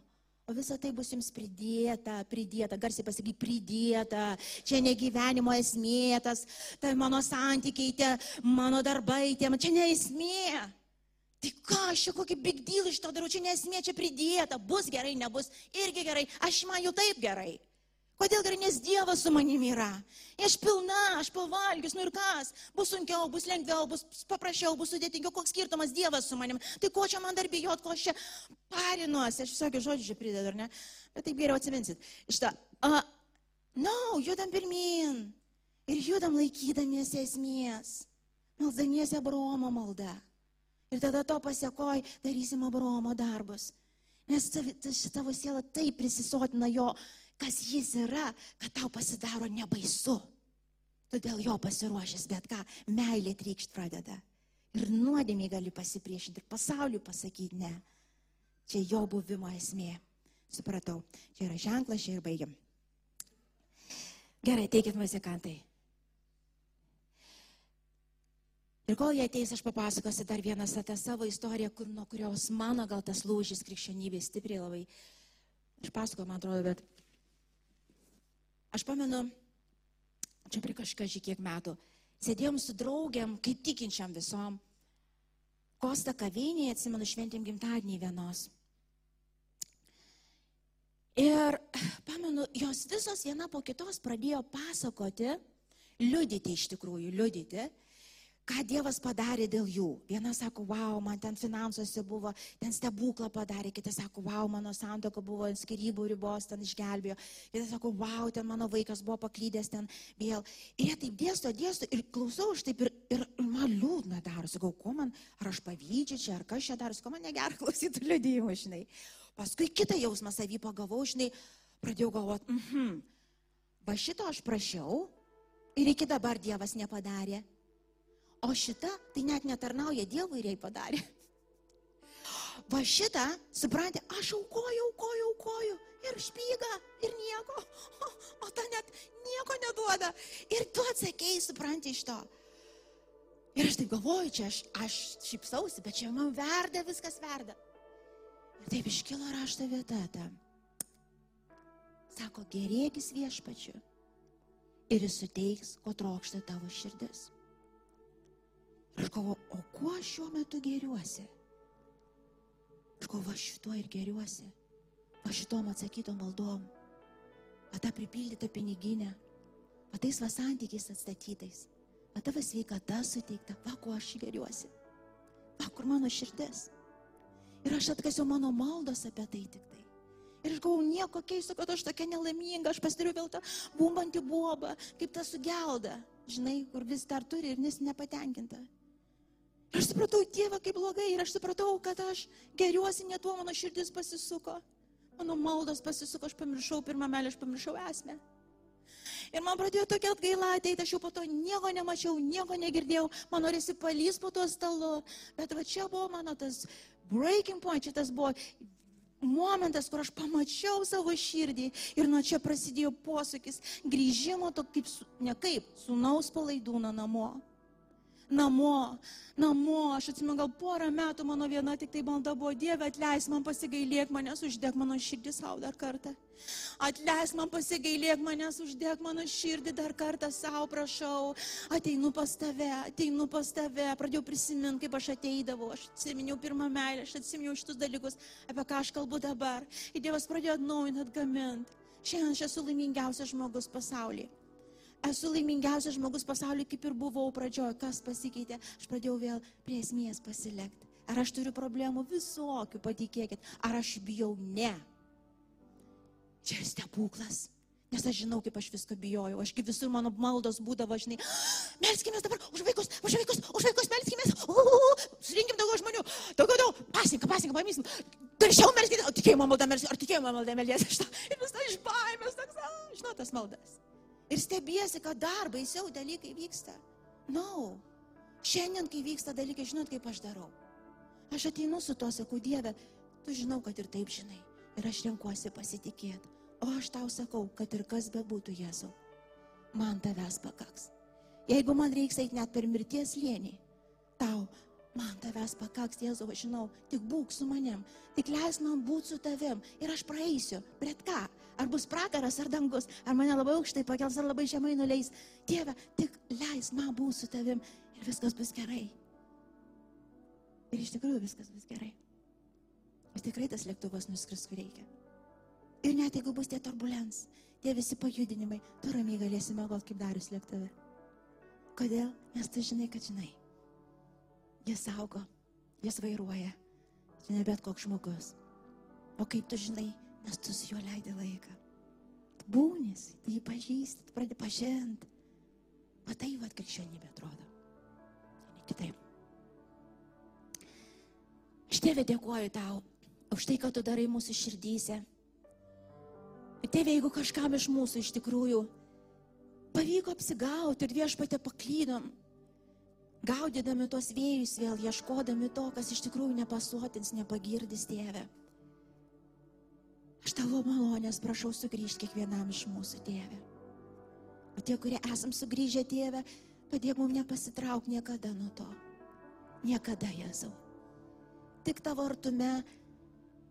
O visa tai bus jums pridėta, pridėta, garsiai pasakyk, pridėta. Čia ne gyvenimo esmė, tas, tai mano santykiai, tie mano darbai, tie, čia ne esmė. Tai ką aš čia kokį big deal iš to darau, čia nesmė, čia pridėta, bus gerai, nebus irgi gerai, aš man jau taip gerai. Kodėl gerai, nes Dievas su manimi yra. Aš pilna, aš pavalgius, nu ir kas, bus sunkiau, bus lengviau, bus paprasčiau, bus sudėtingiau, koks skirtumas Dievas su manimi. Tai ko čia man dar bijot, ko aš čia parinuosi, aš visokių žodžių čia pridedu, ar ne? Bet taip geriau atsiminsit. Šitą, uh, no, judam pirmin. Ir judam laikydamiesi esmės. Maldamiesi Abromo maldą. Ir tada to pasiekoj darysim Abromo darbus. Nes tavo siela taip prisisotina jo, kas jis yra, kad tau pasidaro nebaisu. Todėl jo pasiruošęs bet ką, meilė trykšt pradeda. Ir nuodėmiai gali pasipriešinti, ir pasauliu pasakyti ne. Čia jo buvimo esmė. Supratau, čia yra ženklas, čia ir baigiam. Gerai, teikit muzikantai. Ir kol jie ateis, aš papasakosiu dar vieną tą savo istoriją, kur, nuo kurios mano gal tas lūžis krikščionybės stipriai labai. Aš pasakoju, man atrodo, bet aš pamenu, čia prie kažkažiai kiek metų, sėdėjom su draugiam, kaip tikinčiam visom. Kosta kavinėje, atsimenu, šventėm gimtadienį vienos. Ir pamenu, jos visos viena po kitos pradėjo pasakoti, liudyti iš tikrųjų, liudyti ką Dievas padarė dėl jų. Viena sako, wow, man ten finansuose buvo, ten stebuklą padarė, kita sako, wow, mano santoka buvo skirybų ribos, ten išgelbėjo. Kita sako, wow, ten mano vaikas buvo paklydęs ten vėl. Ir jie taip dėsto, dėsto ir klausau aš taip ir, ir man liūdna daro. Sakau, ko man, ar aš pavydžiu čia, ar kas čia daro, ko man negera klausyti liūdėjimų, žinai. Paskui kitą jausmą savį pagavau, žinai, pradėjau galvoti, mhm, va šito aš prašiau ir iki dabar Dievas nepadarė. O šita, tai net netarnauja Dievui ir jai padarė. Va šitą, suprantate, aš aukoju, aukoju, aukoju. Ir špyga, ir nieko. O, o ta net nieko neduoda. Ir tu atsakėjai, suprantate, iš to. Ir aš taip galvoju, čia aš, aš šypsausi, bet čia man verda, viskas verda. Ir taip iškilo rašto vieta ta. Sako, gerėkis viešpačiu. Ir jis suteiks, ko trokšta tavo širdis. Aš galvoju, o kuo šiuo metu geriuosi? Aš galvoju, va šituo ir geriuosi. Va šitom atsakytom maldom. Va tą pripildytą piniginę. Va tais va santykiais atstatytais. Va tavo sveikata suteikta. Va kuo aš geriuosi. Va kur mano širdis. Ir aš atkasiau mano maldos apie tai tik tai. Ir aš galvoju, nieko keisto, kad aš tokia nelaiminga, aš pasitariu vėl tą bumbantį bobą, kaip tą sugeldą, žinai, kur vis dar turi ir nis nepatenkinta. Aš supratau, Dieve, kaip blogai. Ir aš supratau, kad aš geriuosi, ne tuo mano širdis pasisuko. Mano maldos pasisuko, aš pamiršau pirmą melį, aš pamiršau esmę. Ir man pradėjo tokia atgaila ateiti, aš jau po to nieko nemačiau, nieko negirdėjau, man norisi palys po tuo stalu. Bet va čia buvo mano tas breaking point, šitas buvo momentas, kur aš pamačiau savo širdį ir nuo čia prasidėjo posūkis grįžimo to kaip, ne kaip, sunaus palaidūno namo namo, namo. Aš atsimenu, gal porą metų mano viena tik tai malda buvo, Dieve, atleis man pasigailėk manęs, uždėk mano širdį savo dar kartą. Atleis man pasigailėk manęs, uždėk mano širdį dar kartą savo, prašau. Ateinu pas tave, ateinu pas tave. Pradėjau prisiminti, kaip aš ateidavau. Aš atsiminiau pirmą meilę, aš atsiminiau šitus dalykus, apie ką aš kalbu dabar. Ir Dievas pradėjo atnaujinti, atgaminti. Šiandien aš esu laimingiausias žmogus pasaulyje esu laimingiausias žmogus pasaulyje, kaip ir buvau pradžioje. Kas pasikeitė? Aš pradėjau vėl prie esmės pasilikti. Ar aš turiu problemų visokių, patikėkit. Ar aš bijau? Ne. Čia ir stebuklas. Nes aš žinau, kaip aš visko bijojau. Aš kaip visur mano maldos būdavo, žinai, melskime dabar už vaikus, už vaikus, už vaikus, melskime. Surinkim daugiau žmonių. Daugiau, daugiau. Pasinka, pasinka, pamysim. Garsiau melskite. Tikėjimo malda melskite. Ar tikėjimo malda melskite. Ir vis tai iš baimės, toks, žinau, tas maldas ir stebiesi, kad dar baisiau dalykai vyksta. No. šiandien, kai vyksta dalykai, žinot, kaip aš darau. Aš ateinu su to, sakau, Dieve, tu žinau, kad ir taip žinai. ir aš renkuosi pasitikėti. O aš tau sakau, kad ir kas bebūtų Jėzau, man tavęs pakaks. Jeigu man reiks eiti net per mirties lėnį, tau, man tavęs pakaks, Jėzau, aš žinau, tik būk su manim, tik leis man būti su tavim ir aš praeisiu, bet ką, ar bus prakaras, ar dangus, ar mane labai aukštai pakels, ar labai žemai nuleis. Dieve, tik leis man būti su tavim ir viskas bus gerai. Ir iš tikrųjų viskas bus gerai. Ir tikrai tas lėktuvas nuskris, kur reikia. Ir net jeigu bus tie turbulens, tie visi pajudinimai, tu ramiai galėsi mėgoti kaip darius lėktuve. Kodėl? Nes tu žinai, kad žinai. Jis saugo, jis vairuoja. Čia ne bet koks žmogus. O kaip tu žinai, nes tu su juo leidai laiką. Būnis, tu jį pažįsti, pradedi pažinti. Matai, vad krikščionybė atrodo. Ne kitaip. Aš tėvė dėkuoju tau už tai, kad tu darai mūsų širdyse. Tėvė, jeigu kažkam iš mūsų iš tikrųjų pavyko apsigauti ir viešpatė paklydom, gaudydami tos vėjus vėl, ieškodami to, kas iš tikrųjų nepasuotins, nepagirdys tėvę. Aš tavo malonės prašau sugrįžti kiekvienam iš mūsų tėvę. O tie, kurie esam sugrįžę tėvę, padėk mums nepasitraukti niekada nuo to. Niekada, Jėzau tik tavo artume,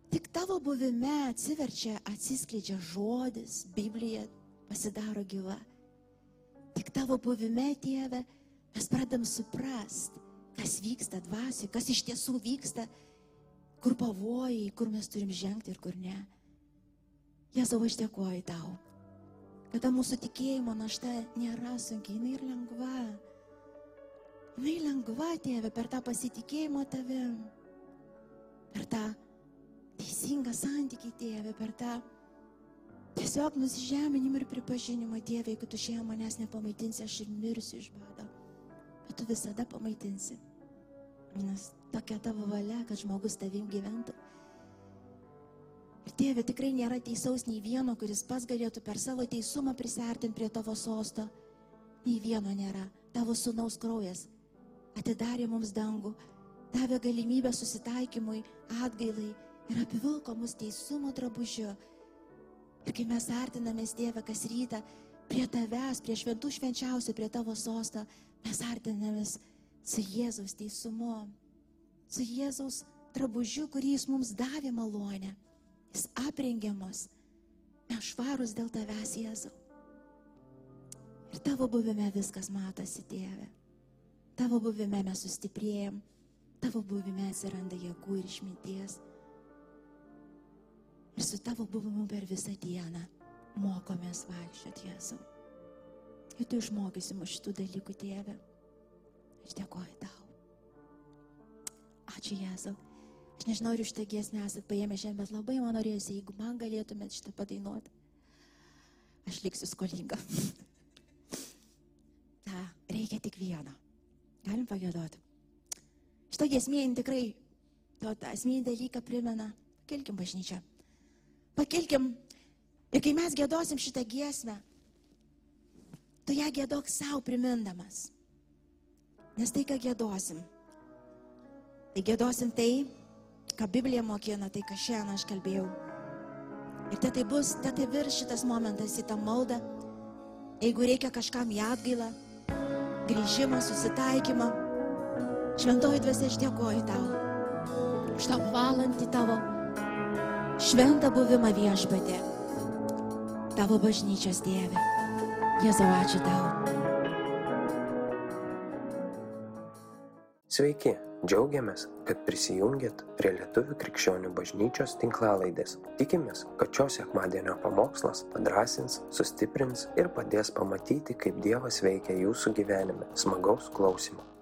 tik tavo buvime atsiverčia, atsiskleidžia žodis, Biblija pasidaro gyva. Tik tavo buvime, tėve, mes pradam suprast, kas vyksta dvasiai, kas iš tiesų vyksta, kur pavojai, kur mes turim žengti ir kur ne. Jėzau, aš dėkuoju tau, kad ta mūsų tikėjimo našta nėra sunkiai, jinai ir lengva. Jinai lengva, tėve, per tą pasitikėjimą tavim per tą teisingą santykį, tėvė, per tą tiesiog nusižeminimą ir pripažinimą, tėvė, jeigu tu šiandien manęs nepamaitinsi, aš ir mirsiu iš bado. Bet tu visada pamaitinsi. Nes tokia tavo valia, kad žmogus tavim gyventų. Ir tėvė tikrai nėra teisaus nei vieno, kuris pats galėtų per savo teisumą prisartinti prie tavo sosto. Nei vieno nėra. Tavo sunaus kraujas atidarė mums dangų davė galimybę susitaikymui, atgailai ir apvilko mus teisumo drabužiu. Ir kai mes artinamės Dievę kas rytą prie tavęs, prie šventų švenčiausių, prie tavo sosto, mes artinamės su Jėzaus teisumu, su Jėzaus drabužiu, kurį jis mums davė malonę. Jis aprengė mus. Mes švarus dėl tavęs, Jėzau. Ir tavo buvime viskas matosi, Dieve. Tavo buvime mes sustiprėjom tavo buvime atsiranda jėgų ir išminties. Ir su tavo buvimu per visą dieną mokomės vaikščioti Jėzau. Ir tu išmokysi mus šitų dalykų, tėve. Aš dėkoju tau. Ačiū Jėzau. Aš nežinau, ar iš tą giesmę esat paėmę šiandien, bet labai man norėjusi, jeigu man galėtumėt šitą padainuoti. Aš liksiu skolinga. Ta, reikia tik vieno. Galim pagėdoti. Šitą giesmė tikrai to esminį dalyką primena. Pakilkim bažnyčią. Pakilkim. Ir kai mes gėdosim šitą giesmę, tu ją gėdok savo primindamas. Nes tai, ką gėdosim, tai gėdosim tai, ką Biblija mokina, tai, ką šiandien aš kalbėjau. Ir tai, tai bus, tai, tai virš šitas momentas į tą maldą, jeigu reikia kažkam į atgailą, grįžimą, susitaikymą Šventoji dvasia, aš dėkoju tau už tą valandį tavo šventą buvimą viešpatė, tavo bažnyčios Dieve. Jėzau, ačiū tau. Sveiki, džiaugiamės, kad prisijungiat prie Lietuvų krikščionių bažnyčios tinklalaidės. Tikimės, kad šios sekmadienio pamokslas padrasins, sustiprins ir padės pamatyti, kaip Dievas veikia jūsų gyvenime. Smagaus klausimų.